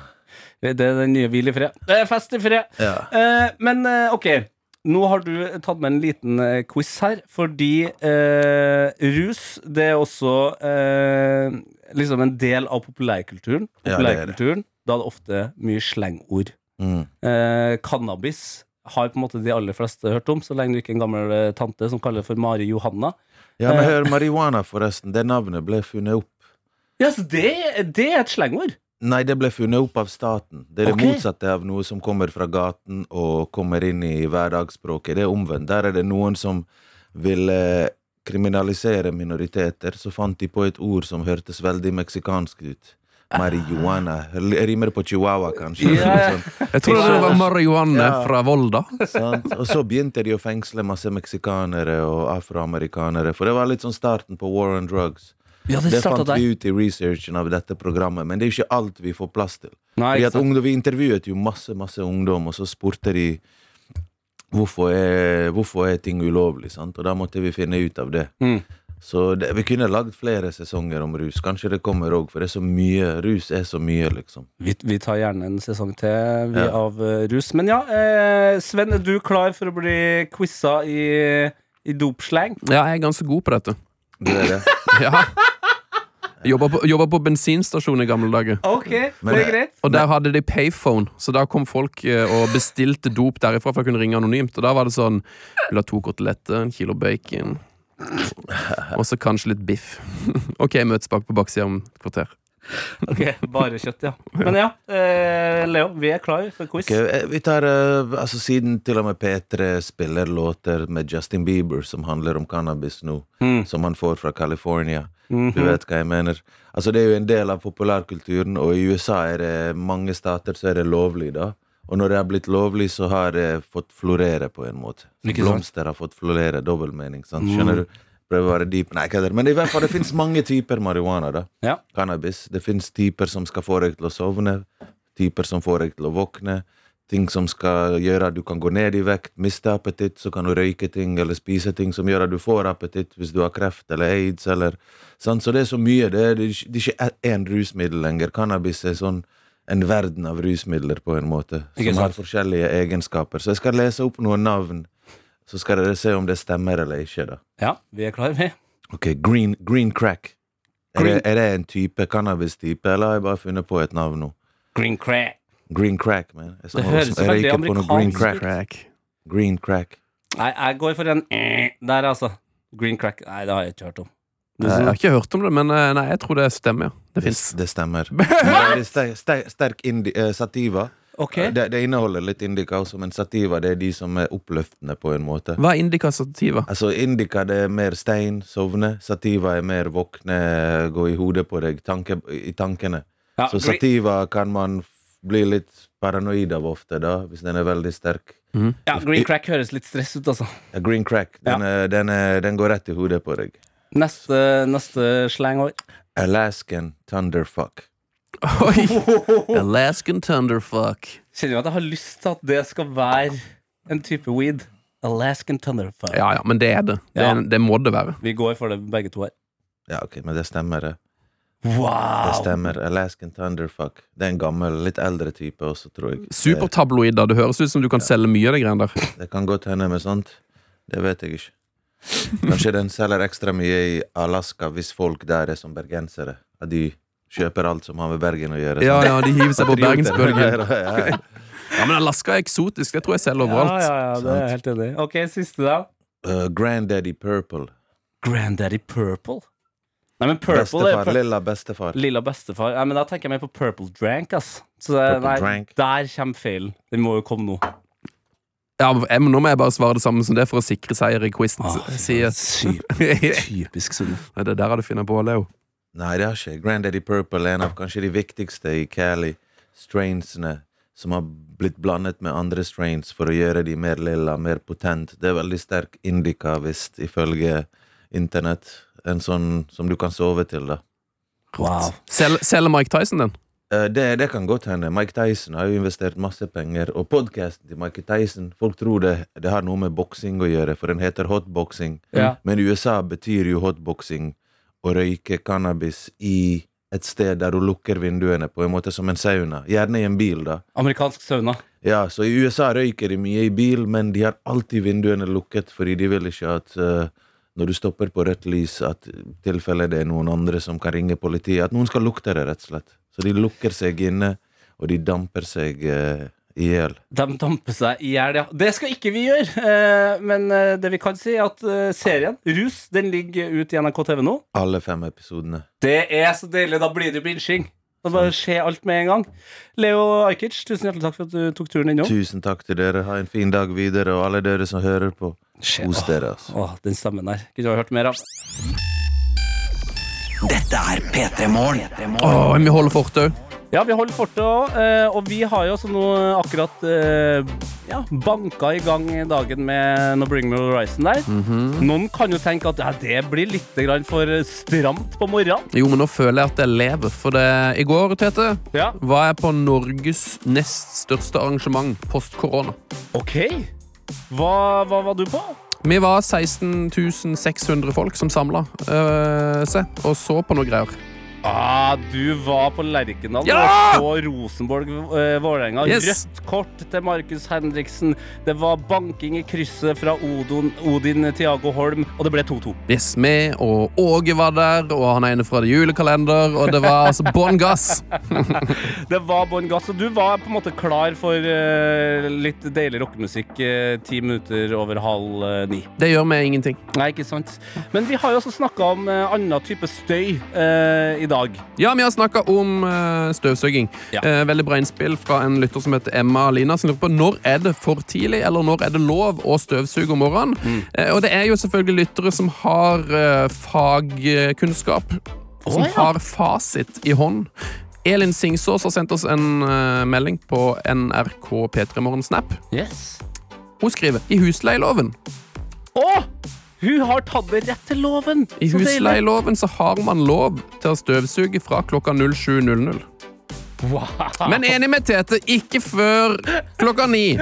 det er den nye hvil i fred. Det er fest i fred. Ja. Eh, men eh, ok, nå har du tatt med en liten eh, quiz her, fordi eh, rus det er også eh, liksom en del av populærkulturen. Ja, det er det. Da er det ofte mye slengord. Mm. Eh, cannabis har på en måte de aller fleste hørt om, så lenge du ikke er en gammel tante som kaller det for Mari Johanna. Ja, men hør, marihuana, forresten. Det navnet ble funnet opp. Ja, så det, det er et slengord? Nei, det ble funnet opp av staten. Det er Ok. det motsatte av noe som kommer fra gaten og kommer inn i hverdagsspråket. Det er omvendt. Der er det noen som vil eh, kriminalisere minoriteter. Så fant de på et ord som hørtes veldig meksikansk ut. Marihuana. Rimer på chihuahua, kanskje. Yeah. ja. Sånn, Jeg tror det var marihuana Ja. fra Volda. sant? Og så begynte de å fengsle masse meksikanere og afroamerikanere. For det var litt sånn starten på war on drugs. Ja, det Det fant der. vi ut i researchen av dette programmet, men det er jo ikke alt vi får plass til. Nei, Fordi at ungdom, Vi intervjuet jo masse masse ungdom, og så spurte de hvorfor er, hvorfor er ting ulovlig. sant? Og da måtte vi finne ut av det. Mm. Så det, vi kunne lagd flere sesonger om rus. Kanskje det kommer òg, for det er så mye. Rus er så mye, liksom. Vi, vi tar gjerne en sesong til vi, Ja. av uh, rus. Men ja, eh, Sven, er du klar for å bli quiza i, i dopslang? Ja, jeg er ganske god på dette. Du er det. Ja. Jobba på, jobba på bensinstasjon i gamle dager. Ok, Men det er greit. Og der hadde de payphone, så da kom folk eh, og bestilte dop derifra for å kunne ringe anonymt. Og da var det sånn Vil ha to koteletter, en kilo bacon, og så kanskje litt biff. OK, møtes bak på baksida om et kvarter. Ok, Bare kjøtt, ja. Men ja, eh, Leo, vi er klar for quiz. Ok, eh, vi tar eh, altså Siden til og med P3 spiller låter med Justin Bieber som handler om cannabis nå, Mm. som han får fra California. Mhm. Du vet hva jeg mener. Altså Det er jo en del av populærkulturen, og i USA er det mange stater så er det lovlig, da. Og når det har blitt lovlig, så har det fått florere, på en måte. Blomster har fått florere, dobbeltmening. sant? Mm. Skjønner du? Prøver å være deep. Nei, hva er det? Men i hvert fall, det fins mange typer marihuana, da. Ja. Cannabis. Det fins typer som skal få deg til å sovne, typer som får deg til å våkne. Ting som skal gjøre at du kan gå ned i vekt, miste appetitt, så kan du røyke ting eller spise ting som gjør at du får appetitt hvis du har kreft eller aids eller sant? Så det er så mye. Det er, det er ikke- én rusmiddel lenger. Cannabis er sånn en verden av rusmidler, på en måte, som har forskjellige egenskaper. Så jeg skal lese opp noen navn, så skal dere se om det stemmer eller ikke. da. Ja, vi er klar, vi. Ok, Green, green crack. Er, det, er det en type cannabis-type, eller har jeg bare funnet på et navn nå? Green crack. Green crack, man. Jeg, Det høres røyker på noe green crack. Crack. Green crack. Nei, jeg går for en eh, der, altså. Green crack. Nei, det har jeg ikke hørt om. Nei, Jeg har ikke hørt om det, men eh, nei, jeg tror det stemmer. Det Det, det stemmer. Det er ster, ster, sterk indi, eh, sativa. Okay. Det, det inneholder litt indica også, men sativa det er de som er oppløftende, på en måte. Hva er indikasativa? Altså Indica det er mer stein, sovne. Sativa er mer våkne, gå i hodet på deg, tanke, i tankene. Ja, Så sativa kan man f- bli litt paranoid av ofte, da, hvis den er veldig sterk. ja, green crack høres litt stress ut, altså. Ja, Green crack, den, er, den, er, den går rett i hodet på deg. Neste, neste slangord. Alaskan thunderfuck. Oi! Alaskan Thunderfuck. Kjenner jo at jeg har lyst til at det skal være en type weed. Alaskan Thunderfuck. Ja ja, men det er det. Det, Ja. det må det være. Vi går for det begge to her. Ja, ok, men det stemmer, det. Wow! Det stemmer. Alaskan thunderfuck. Det er en gammel, litt eldre type også, tror jeg. Supertabloider. Det høres ut som du kan selge mye av de greiene der. Det, kan godt hende med sånt. Det vet jeg ikke. Kanskje den selger ekstra mye i Alaska hvis folk der er som bergensere. At de kjøper alt som har med Bergen å gjøre. Ja sånn. ja, de hiver seg på bergensbølgen. Ja, ja. Ja, men Alaska er eksotisk. Det tror jeg selger overalt. ja, ja, det er helt enig. Ok, siste, da. Uh, Granddaddy Purple. Granddaddy Purple. Nei, men Purple Bestefar. Lilla bestefar. Lilla bestefar. Nei, men Da tenker jeg mer på Purple Drank, ass. Så det, Purple nei, Drank. der kommer feilen. Den må jo komme nå. Ja, jeg, nå må jeg bare svare det samme som det for å sikre seier i quizen. Sier sy- Typisk Sunne. Nei, Det der har du funnet på, Leo. Nei, det har ikke. Granddaddy Purple er en av kanskje de viktigste i Cali-strainsene som har blitt blandet med andre strains for å gjøre de mer lilla, mer potent. Det er veldig sterk indica, visst, ifølge internett. En sånn som du kan sove til, da. Wow. Sel- Selger Mike Tyson den? Eh, Det, det kan godt hende. Mike Tyson har jo investert masse penger. Og podkasten til Mike Tyson Folk tror det, det har noe med boksing å gjøre, for den heter hotboxing. Ja. Men i USA betyr jo hotboxing å røyke cannabis i et sted der du lukker vinduene, på en måte som en sauna. Gjerne i en bil, da. Amerikansk sauna. Ja, så i USA røyker de mye i bil, men de har alltid vinduene lukket, fordi de vil ikke at eh, når du stopper på rødt lys, at i tilfelle det er noen andre som kan ringe politiet, at noen skal lukte det, rett og slett. Så de lukker seg inne, og de damper seg uh, i hjel. De damper seg i hjel, ja. Det skal ikke vi gjøre. Eh, men eh, det vi kan si, er at eh, serien Rus den ligger ute i NRK TV nå. Alle fem episodene. Det er så deilig. Da blir det binsjing. Da bare skjer alt med en gang. Leo Ajkic, tusen hjertelig takk for at du tok turen innom. Tusen takk til dere. Ha en fin dag videre, og alle dere som hører på. Kos dere, altså. Åh, den stemmen der. Kunne du ha hørt mer av. Dette er P3 Morgen. Åh, vi holder fortet òg. Ja, vi holder fortet òg, og vi har jo også nå akkurat eh, ja, banka i gang dagen med No Bring Me Horizon der. Noen kan jo tenke at ja, det blir litt for stramt på morgenen. Jo, men nå føler jeg at jeg lever. For det, i går, Tete, Ja, var jeg på Norges nest største arrangement post korona. ok. Hva, hva var du på? Vi var 16 600 folk som samla seg og så på noe greier. Ah, du var på Lerkendal Ja! og så Rosenborg eh, Vålerenga. Yes! Rødt kort til Markus Henriksen. Det var banking i krysset fra Odin, Odin Tiago Holm, og det ble 2-2. Yes, vi og Åge var der, og han ene fra det julekalender, og det var altså bånn gass. Det var bånn gass, og du var på en måte klar for eh, litt deilig rockemusikk eh, ti minutter over halv ni. Det gjør meg ingenting. Nei, ikke sant? Men vi har jo også snakka om uh, annen type støy eh, i dag. Ja, vi har snakka om uh, støvsuging. Ja. Uh, veldig bra innspill fra en lytter som heter Emma Lina. Som lurer på når er det for tidlig, eller når er det lov å støvsuge om morgenen. Mm. Uh, og det er jo selvfølgelig lyttere som har fagkunnskap. Som oh, ja. har fasit i hånd. Elin Singsås har sendt oss en uh, melding på NRK P3 Morgen Snap. Yes. Hun skriver i husleieloven. Å! Hun har tatt det rett til loven! I husleieloven så har man lov til å støvsuge fra klokka 07.00. Wow. Men enig med Tete, ikke før klokka ni.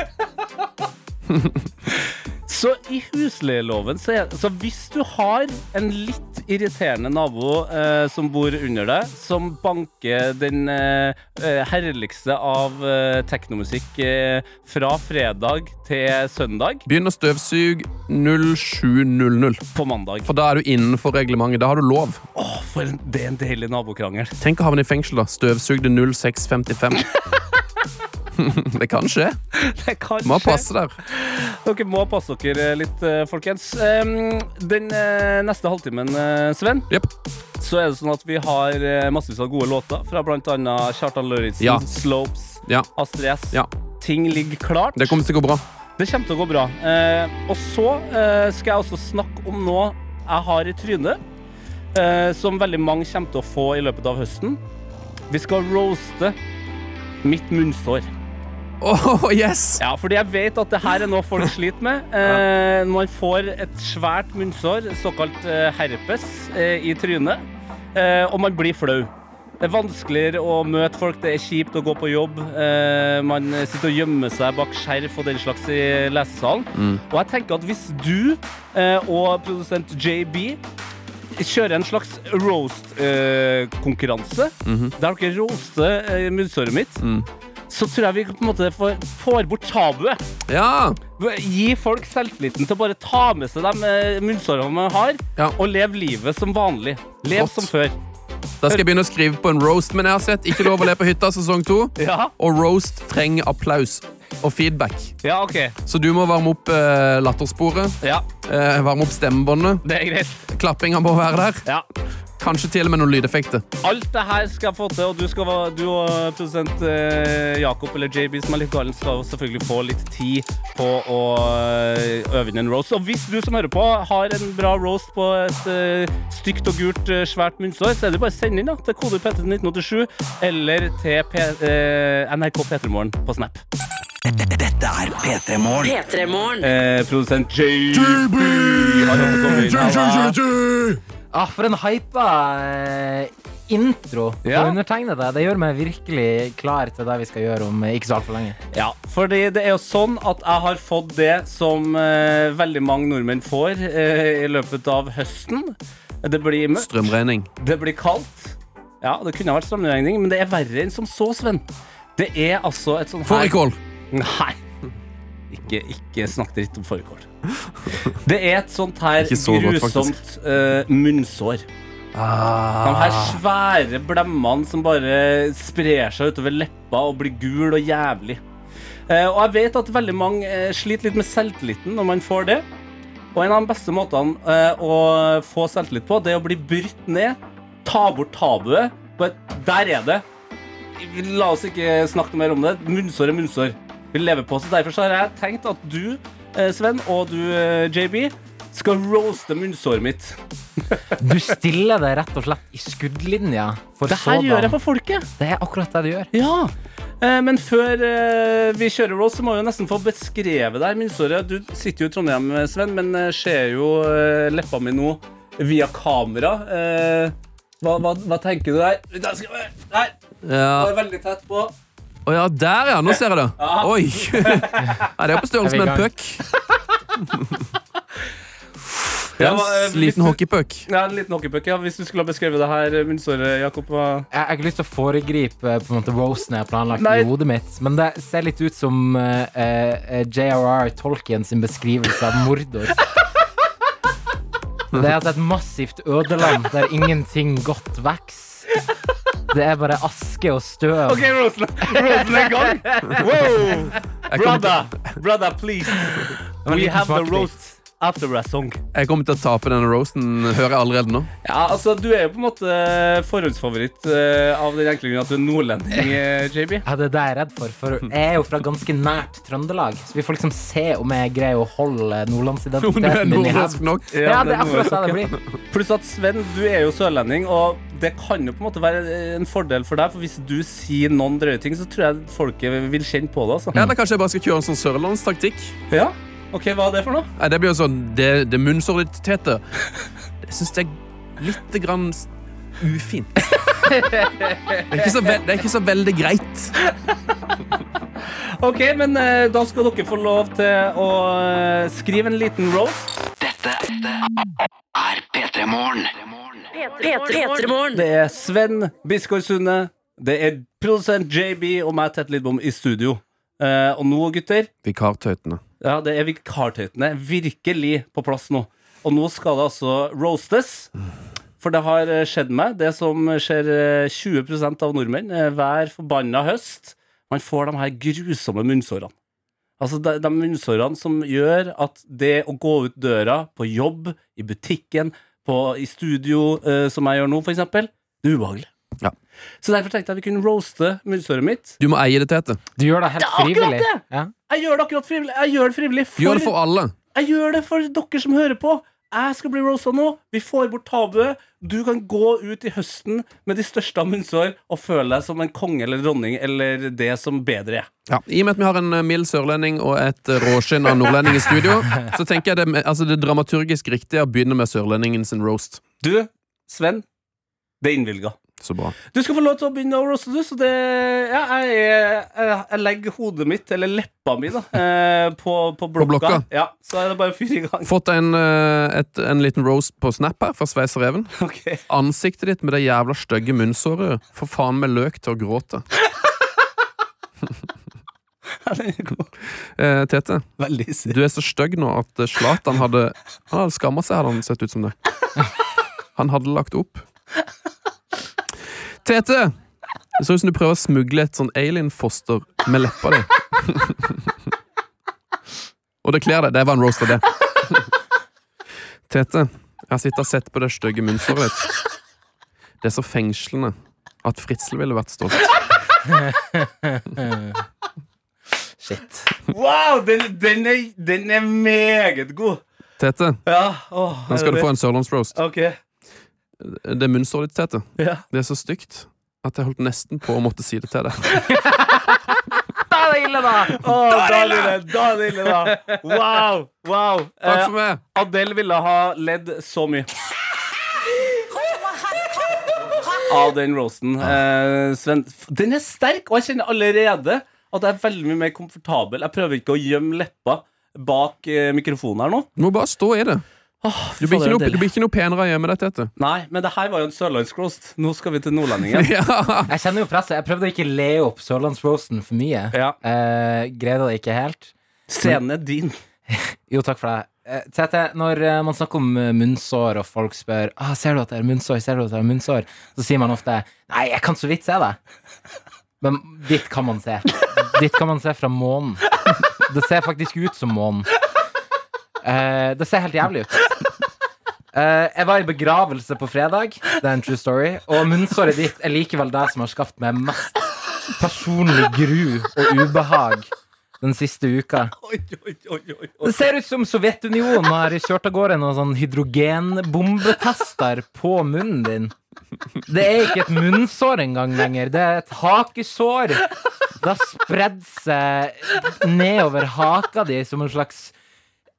Så i husleieloven så, er, så hvis du har en litt irriterende nabo eh, som bor under deg, som banker den eh, eh, herligste av eh, teknomusikk eh, fra fredag til søndag Begynn å støvsuge 07.00. på mandag For da er du innenfor reglementet. Da har du lov. Åh, for en, det er en deilig nabokrangel. Tenk å havne i fengsel, da. Støvsugde 06.55. det kan skje. Det kan Må skje. passe der. Dere må passe dere litt, eh, folkens. Den eh, neste halvtimen, eh, Sven, yep. så er det sånn at vi har eh, massevis av gode låter fra annet Kjartan Lauritzen, Ja. Slopes, Ja. Astrid S. Ja. Ting ligger klart. Det kommer til å gå bra. Det kommer til å gå bra. Eh, og så eh, skal jeg også snakke om noe jeg har i trynet, eh, som veldig mange kommer til å få i løpet av høsten. Vi skal roaste mitt munnsår. Åh, yes! Ja, fordi jeg vet at det her er noe folk sliter med. Eh, man får et svært munnsår, såkalt eh, herpes, eh, i trynet, eh, og man blir flau. Det er vanskeligere å møte folk, det er kjipt å gå på jobb. Eh, man sitter og gjemmer seg bak skjerf og den slags i lesesalen. Og jeg tenker at hvis du eh, og produsent JB kjører en slags roast-konkurranse, der dere roaster eh, munnsåret mitt, så tror jeg vi på en måte får, får bort tabuet. Ja! Gi folk selvtilliten til å bare ta med seg de eh, munnsårene man har, Ja. og leve livet som vanlig. Lev Godt. som før. Da skal jeg begynne å skrive på en roast, men jeg har sett Ikke lov å le på hytta sesong to. Ja, Og roast trenger applaus og feedback. ja OK. Så du må varme opp eh, lattersporet, Ja, eh, varme opp stemmebåndet. det er greit. Klappinga må være der. Ja. Kanskje til og med noen lydeffekter. Alt det her skal jeg få til, og du, skal, du og produsent eh, Jakob, eller JB som er litt galen, skal selvfølgelig få litt tid på å eh, øve inn en roast. Og hvis du som hører på har en bra roast på et eh, stygt og gult eh, svært munnsår, så er det bare å sende inn da, til kode PT1987 eller til P NRK P3morgen på Snap. Dette er P3 Morgen. P3 Morgen. Eh, produsent JB har også kommet inn. Ah, for en hypa intro intro på Ja. undertegnede. Det gjør meg virkelig klar til det vi skal gjøre om eh, ikke så altfor lenge. Ja, fordi det er jo sånn at jeg har fått det som eh, veldig mange nordmenn får eh, i løpet av høsten. Det blir mørkt, Strømregning. det blir kaldt. Ja, det kunne ha vært strømregning, men det er verre enn som så, Sven. Det er altså et sånt her Fårikål. Nei. Ikke, ikke snakk dritt om fårikål. Det er et sånt her så grusomt uh, munnsår. De Ah. her svære blemmene som bare sprer seg utover leppa og blir gul og jævlig. Uh, og jeg vet at veldig mange uh, sliter litt med selvtilliten når man får det. Og en av de beste måtene å få selvtillit på, det er å bli brytt ned, ta bort tabuet. Bare, der er det. La oss ikke snakke mer om det. Munnsår er munnsår. Vi leve på. Så derfor så har jeg tenkt at du, eh, Sven, og du, eh, JB, skal roaste munnsåret mitt. Du stiller det rett og slett i skuddlinja. For Det her gjør jeg for folket. Det er akkurat det du gjør. Ja, eh, men før vi kjører roast, så må vi jo nesten få beskrevet deg munnsåret. Du sitter jo i Trondheim, Sven, men ser jo leppa mi nå via kamera. Eh, hva, hva, hva tenker du der? Der! Ja. Var veldig tett på. Å ja, der ja. Nå ser jeg det. Ja. Oi. Nei, det er på størrelse med en puck. Ja, eh, en liten hockeypuck. Ja, en liten hockeypuck. Ja. Hvis du skulle ha beskrevet det her eh, munnsåret, Jakob hva- Jeg, jeg har ikke lyst til å foregripe eh, på en måte rosen jeg har planlagt Nei. i hodet mitt, men det ser litt ut som uh, eh, J.R.R. Tolkien sin beskrivelse av Mordor. Det er altså et massivt ødeland der ingenting godt vokser. Det er bare aske og støv. OK, Roseland, er gang. Wow! Brother, brother, please. We have the roast after a song. jeg kommer til å tape denne roasten, hører jeg allerede nå. Ja, altså, Du er jo på en måte forhåndsfavoritt eh, av den enkle grunn at du er nordlending, eh, JB. Ja, det er det jeg er redd for, for jeg er jo fra ganske nært Trøndelag. Så vi får liksom se om jeg greier å holde nordlandsidentiteten min i hevd. Ja, det er akkurat det det blir. Pluss at Sven, du er jo sørlending, og det kan jo på en måte være en fordel for deg. For hvis du sier noen drøye ting, så tror jeg folket vil kjenne på det. altså. Ja, da Kanskje jeg bare skal kjøre en sånn sørlandstaktikk. Ja? Ok, hva er det for noe? Nei, det blir jo sånn Det, det munnsåret ditt, Tete, det syns jeg er lite grann ufint. Det er, ikke så veld, det er ikke så veldig greit. Ok, men eh, da skal dere få lov til å eh, skrive en liten roast. Dette er P3 Morgen. P3morgen. Det er Sven Biskår Sunde, det er produsent JB og meg, Tett Lidbom, i studio. Eh, og nå, gutter, Vikartøytene. Ja, det er vikartøytene virkelig på plass nå. Og nå skal det altså roastes. For det har eh, skjedd meg, det som skjer eh, 20% av nordmenn eh, hver forbanna høst. Man får de her grusomme munnsårene. Altså de, de munnsårene som gjør at det å gå ut døra på jobb, i butikken, på, i studio, eh, som jeg gjør nå, for eksempel, det er ubehagelig. Ja. Så derfor tenkte jeg vi kunne roaste munnsåret mitt. Du må eie det, Tete. Du gjør det helt Det er akkurat frivillig. det! Ja. Jeg gjør det akkurat frivillig. Jeg gjør det frivillig for Gjør det for alle. Jeg gjør det for dere som hører på. Jeg skal bli roasta nå. Vi får bort tabuet. Du kan gå ut i høsten med de største av munnsår og føle deg som en konge eller dronning eller det som bedre er. Ja, I og med at vi har en eh, mild sørlending og et eh, råskinn av nordlending i studio, så tenker jeg det, altså det dramaturgisk riktige er å begynne med sørlendingen sin roast. Du, Sven, det er innvilga. Så bra. Du skal få lov til å begynne å roaste, du. Så det Ja, jeg, jeg, jeg legger hodet mitt, eller leppa mi, da, eh, på, på blokka. blokka? Ja, så er det bare å fyre i gang. Fått en, eh, et, en liten roast på Snap her fra Sveisereven. Okay. Ansiktet ditt med det jævla stygge munnsåret får faen meg løk til å gråte. Eh, Tete, du er så stygg nå at eh, Zlatan hadde Han hadde skamma seg, hadde han sett ut som det. Han hadde lagt opp. Tete! Det ser ut som du prøver å smugle et sånn alien-foster med leppa di. Og det kler deg. Det var en roast av det. Tete, jeg har sittet og sett på det stygge munnsåret ditt. Det er så fengslende at Fritzel ville vært stolt. Shit. Wow, den, den, er, den er meget god. Tete, Ja, åh, nå skal du få en sørlandsroast. Ok. Det er ditt, Ja. det er så stygt at jeg holdt nesten på å måtte si det til deg. Da er det ille, da! Oh, da er det ille, da er det ille, da. Wow, wow. Takk Eh, for meg! Adele ville ha ledd så mye. av den roasten. Eh, Sven, den er sterk, og jeg kjenner allerede at jeg er veldig mye mer komfortabel. Jeg prøver ikke å gjemme leppa bak eh, mikrofonen her nå. Du må bare stå i det. Åh, fy Du blir ikke noe, du blir ikke noe penere hjemme dette etter. Nei, men det her var jo en sørlandsroast. Nå skal vi til nordlendingen. Ja. Jeg kjenner jo presset. Jeg prøvde å ikke le opp sørlandsroasten for mye. Ja. Eh, greide det ikke helt. Scenen er din. Jo, takk for det. Eh, Tete, når eh, man snakker om eh, munnsår, og folk spør ah, Ser du at det er munnsår, ser du at det er munnsår, så sier man ofte Nei, jeg kan så vidt se det. Men ditt kan man se. Ditt kan man se fra månen. Det ser faktisk ut som månen. Eh, det ser helt jævlig ut. Eh, jeg var i begravelse på fredag, det er en true story, og munnsåret ditt er likevel det som har skapt meg mest personlig gru og ubehag den siste uka. Oi, oi, oi, oi, oi. Det ser ut som Sovjetunionen har kjørt av gårde noen sånn hydrogenbombetester på munnen din. Det er ikke et munnsår engang lenger. Det er et hakesår. Det har spredd seg nedover haka di som en slags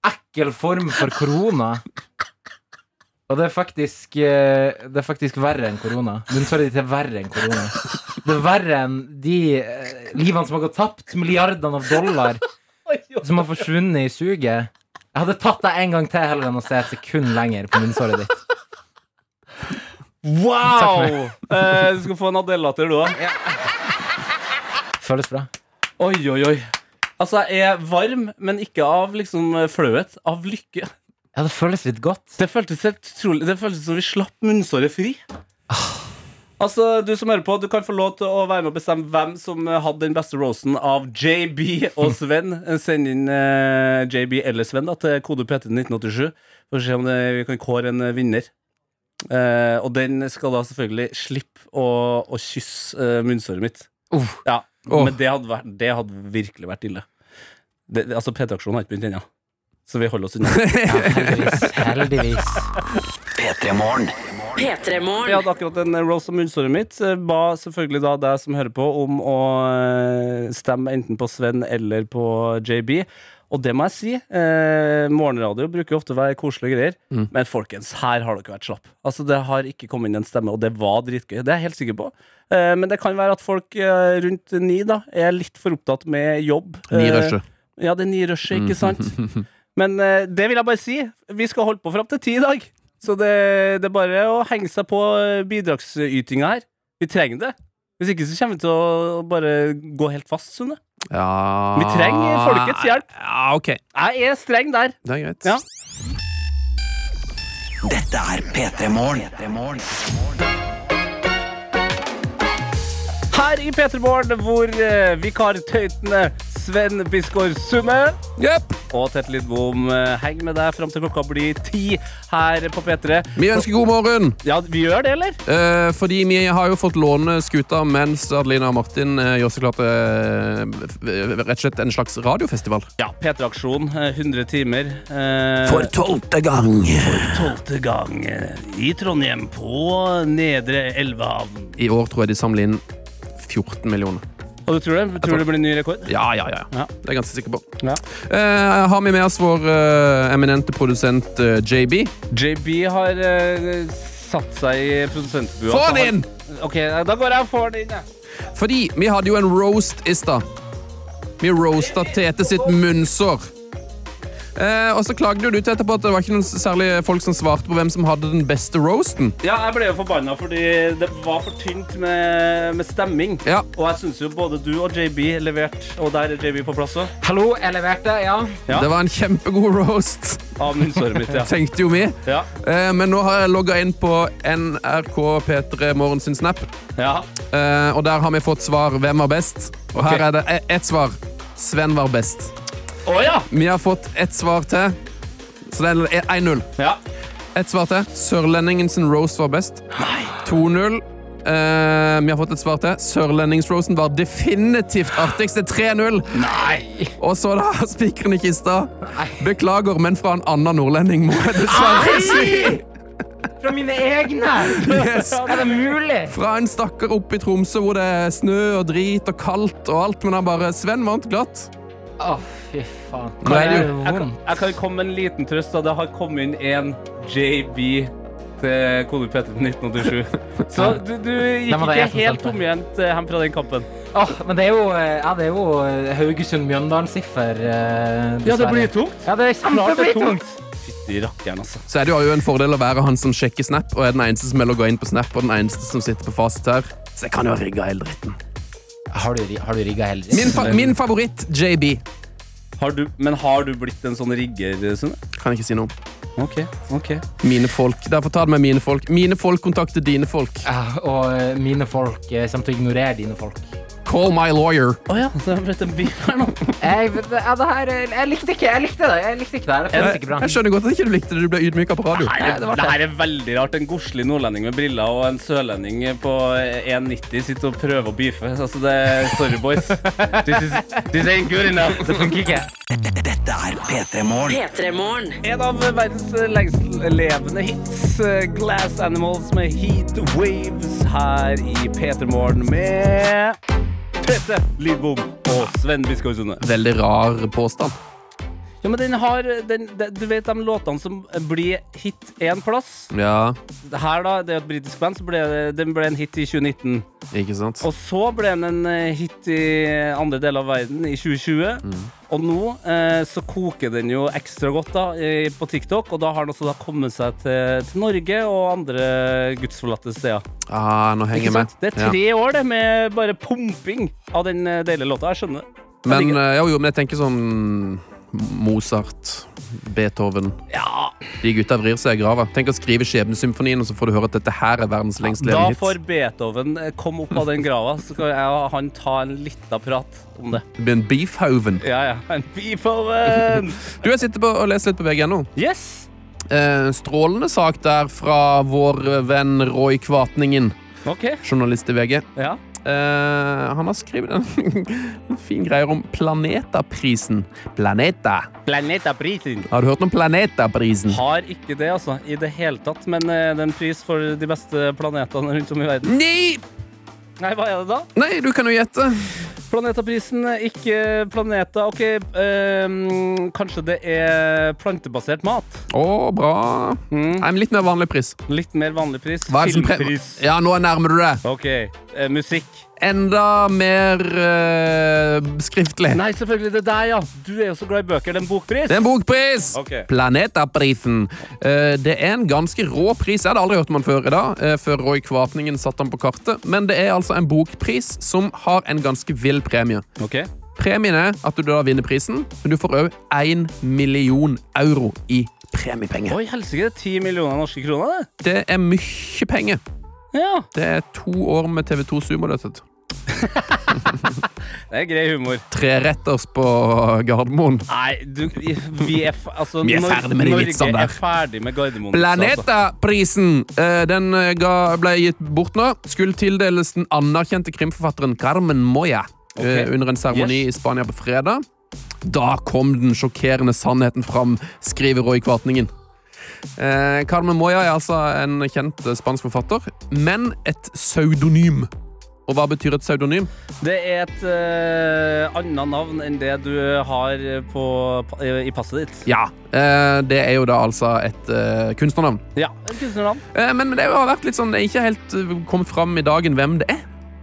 ekkel form for korona. Og det er faktisk eh, Det er faktisk verre enn korona. Ditt er verre enn korona. Det er verre enn de eh, livene som har gått tapt. Milliardene av dollar som har forsvunnet i suget. Jeg hadde tatt deg en gang til heller enn å se et sekund lenger på munnsåret ditt. Wow! Eh, du skal få en Adele-latter, du òg. Føles bra. Oi, oi, oi. Altså, jeg er varm, men ikke av liksom flauhet. Av lykke. Ja, det føles litt godt. Det føltes helt utrolig Det føltes som vi slapp munnsåret fri. Altså, Du som hører på, du kan få lov til å være med og bestemme hvem som hadde den beste rosen av JB og Sven. Send inn eh, JB eller Sven da til kode PT 1987 for å se om det, vi kan kåre en eh, vinner. Eh, og den skal da selvfølgelig slippe å, å kysse eh, munnsåret mitt. Uff. Ja, Åh. Men det hadde, vært, det hadde virkelig vært ille. Det, det- altså, PT-aksjonen har ikke begynt ennå, så vi holder oss unna. Ja, heldigvis. Heldigvis. P3 Morgen. Vi hadde akkurat en roast av munnsåret mitt. Eh, Ba selvfølgelig da deg som hører på, om å eh, stemme enten på Sven eller på JB. Og det må jeg si. Eh, morgenradio bruker ofte å være koselige greier. Men folkens, her har dere vært slapp. Altså Det har ikke kommet inn en stemme, og det var dritgøy. Det er jeg helt sikker på. Eh, men det kan være at folk eh, rundt ni da er litt for opptatt med jobb. Eh, Nirushet. ja, det er ni rushet, ikke sant? Men eh, det vil jeg bare si. Vi skal holde på fram til ti i dag. Så det, det er bare å henge seg på eh, bidragsytinga her. Vi trenger det. Hvis ikke så kommer vi til å bare gå helt fast, Sunne. Ja Vi trenger folkets hjelp. Ja, ok. Jeg er streng der. Det er greit. Ja. Dette er P3 Morgen. Her i P3 Morgen, hvor eh, vikartøytene Sven Biskår Summe. Yep. og Tett Lidbom eh, henger med deg fram til klokka blir ti her på P3. Vi ønsker god morgen. Ja, vi gjør det, eller? Eh, fordi vi har jo fått låne skuta mens Adelina og Martin eh, gjør seg klar til eh, rett og slett en slags radiofestival. Ja, P3-aksjon. eh, 100 timer. eh, For tolvte gang. For tolvte gang i Trondheim, på Nedre Elvehavn. I år tror jeg de samler inn 14 millioner. Og du tror det? Tror du det blir ny rekord? Ja, ja, ja. Ja. Det er jeg ganske sikker på. Ja. Eh, har vi med oss vår eh, eminente produsent eh, JB? JB har eh, satt seg i produsentbua. Få den inn! har-! Ok, da går jeg og får den inn, jeg. Fordi vi hadde jo en roast i stad. Vi roasta Tete sitt munnsår. Eh, og så klagde du til etterpå at det var ikke noen særlig folk som svarte på hvem som hadde den beste roasten. Ja, jeg ble jo forbanna fordi det var for tynt med, med stemming. Ja. Og jeg syns jo både du og JB leverte, og der er JB på plass òg, Hallo, jeg leverte, ja. Ja. Det var en kjempegod roast, av munnsåret mitt. Ja. tenkte jo vi. Ja. Eh, men nå har jeg logga inn på NRK P3 Morgen sin snap, ja. eh, og der har vi fått svar 'Hvem var best?' Og her er det e- ett svar. Sven var best. Å ja! Vi har fått ett svar til, så det er 1-0. ja! Ett svar til. Sørlendingen sin roast var best. 2-0. Uh, vi har fått et svar til. Sørlendingsrosen var definitivt artigst. Det er 3-0. Nei! Og så da, spikeren i kista. Beklager, men fra en annen nordlending, må jeg dessverre si. Fra mine egne! Yes. Er det mulig? Fra en stakkar oppe i Tromsø hvor det er snø og drit og kaldt og alt, men han bare Sven vant glatt. Å, fy faen. Nå er det jo- Jeg kan, jeg kan komme med en liten trøst. da Det har kommet inn en JB til kode P3 1987. Så du, du gikk jeg ikke helt tomhendt eh, hjem fra den kampen. Oh, men det er jo, eh, ja, det er jo eh, Haugesund-Mjøndalen-siffer, eh, Ja, det blir tungt. Ja, det er Klart det er kjempetungt. Fytti rakkeren, altså. Så er det jo en fordel å være han som sjekker Snap, og er den eneste som melder å gå inn på Snap, og den eneste som sitter på fasit her. Så jeg kan jo ha rigga hele dritten. Har du, har du rigga hele Min, fa min favoritt, JB. Har du, men har du blitt en sånn rigger, Sunne? Kan jeg ikke si noe om. OK. ok. Mine folk. Derfor tar det med mine folk. Mine folk kontakter dine folk. Ja, og eh, mine folk eh, kommer til å ignorere dine folk. Call my lawyer. Å ja, det har blitt en beef her nå. Jeg, ja, det her, jeg likte ikke jeg likte det. Jeg likte ikke det her. Det føltes ikke bra. Jeg skjønner godt at ikke du likte det. Du ble ydmyka på radio. Nei, det det det. her er veldig rart. En godslig nordlending med briller og en sørlending på 1,90 sitter og prøver å beefe. Altså, det Sorry, boys. This, is, this ain't good enough. Det funker ikke. Dette er P3 Morgen. En av verdens lengstlevende hits, eh, Glass Animals med Heat Waves her i P3 Morgen med Tete Lidbom og Sven Biskår. Veldig rar påstand. Ja, men den har den, de, Du vet de låtene som blir hit én plass? Ja, her da, det er et britisk band, så ble det, den ble en hit i 2019. ikke sant? Og så ble den en eh, hit i andre deler av verden i 2020. Mm. Og nå eh, så koker den jo ekstra godt da i, på TikTok, og da har den også da kommet seg til, til Norge og andre gudsforlatte steder. Ah, nå henger jeg med. Det er tre år det med bare pumping av den eh, deilige låta. Jeg skjønner. Jeg Men, eh, jo, jo, men jeg tenker sånn Mozart, Beethoven ja, De gutta vrir seg i grava. Tenk å skrive Skjebnesymfonien, og så får du høre at dette her er verdens da lengstlevende hit. får Beethoven eh, komme opp av den grava, så kan jeg og han ta en lita prat om det. Det blir en beefhoven. Ja, ja. En beefoven! Du, jeg sitter på og leser litt på VG.no. Yes! Eh, strålende sak der fra vår venn Roy Kvatningen, OK. journalist i VG. Ja. Eh, han har skrevet en, en fin greie om Planetaprisen. Planeta. Planetaprisen. Har du hørt om Planetaprisen? Har ikke det, altså, i det hele tatt. Men eh, det er en pris for de beste planetene rundt om i verden. Nei! Nei, hva er det da? Nei, du kan jo gjette. Planetaprisen, ikke Planeta. OK, um, kanskje det er plantebasert mat? Å, bra. Mm. Nei, men litt mer vanlig pris. Litt mer vanlig pris. Filmpris. Ja, nå nærmer du deg. OK. Uh, musikk. Enda mer uh, skriftlig. Nei, selvfølgelig. Det er deg, ja. Du er jo så glad i bøker. Det er en bokpris. Det er en bokpris! Okay. Planetaprisen. Uh, det er en ganske rå pris. Jeg hadde aldri hørt om den før i dag, uh, før Roy Kvatningen satte den på kartet. Men det er altså en bokpris som har en ganske vill premie. Ok. Premien er at du da vinner prisen, men du får òg én million euro i premiepenger. Oi, helsike. Ti millioner norske kroner, det. Det er mye penger. Ja. Det er to år med TV2 Sumo. Dette. Det er grei humor. Treretters på Gardermoen. Nei, du, vi er, altså, Vi er ferdig med de vitsene der. Norge er ferdig med Gardermoen. Planetaprisen eh, den eh, ga, ble gitt bort nå. Skulle tildeles den anerkjente krimforfatteren Carmen Moya okay. Under en seremoni i Spania på fredag. Da kom den sjokkerende sannheten fram, skriver Roy Kvatningen. Eh, Carmen Moya er altså en kjent eh, spansk forfatter, men et pseudonym. Og hva betyr et pseudonym? Det er et uh, annet navn enn det du har på, i passet ditt. Ja, Uh, det er jo da altså et uh, kunstnernavn. Ja, et kunstnernavn. Men det har vært litt sånn, det er ikke helt kommet fram i dagen hvem det er.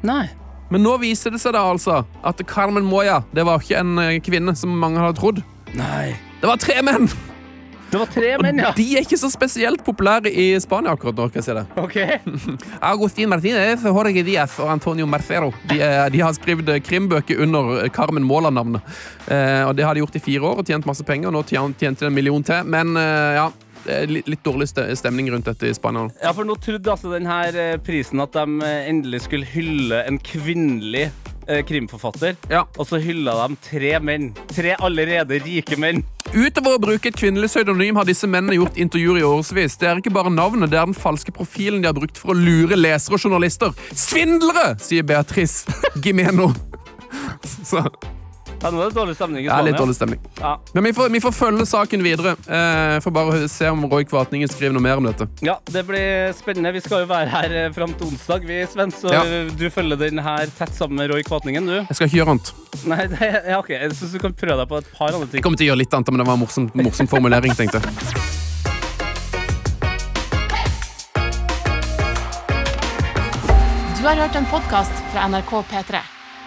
Nei. Men nå viser det seg da altså at Carmen Moya det var ikke en kvinne som mange hadde trodd. Nei. Det var tre menn! Det var tre menn, ja. Og de er ikke så spesielt populære i Spania akkurat nå. kan jeg si det. Ok. Agustin Martinez, Jorge Diaz og Antonio Marcero de, er- de har skrevet krimbøker under Carmen Måland-navnet. Eh, og Det har de gjort i fire år og tjent masse penger. Nå tjente de en million til. Men eh, ja, litt, dårlig stemning rundt dette i Spania. Ja, for nå trodde altså denne prisen at de eh, endelig skulle hylle en kvinnelig eh, krimforfatter. Ja. Og så hylla de tre menn. Tre allerede rike menn. Utover å bruke et kvinnelig pseudonym har disse mennene gjort intervjuer i årevis. Det er ikke bare navnet, det er den falske profilen de har brukt for å lure lesere og journalister. Svindlere, sier Beatrice Gimeno. Så ja, nå er det dårlig stemning i Spania. Ja, litt dårlig stemning. Ja. Men vi får, vi får følge saken videre. Eh, får bare se om Roy Kvatningen skriver noe mer om dette. Ja, det blir spennende. Vi skal jo være her eh, fram til onsdag, vi, Sven. Så ja. du følger den her tett sammen med Roy Kvatningen, du. Jeg skal ikke gjøre annet. Nei, det, ja, ok. Jeg syns du kan prøve deg på et par andre ting. Jeg kommer til å gjøre litt annet, men det var en morsom, morsom formulering, tenkte jeg. Du har hørt en podkast fra NRK P3.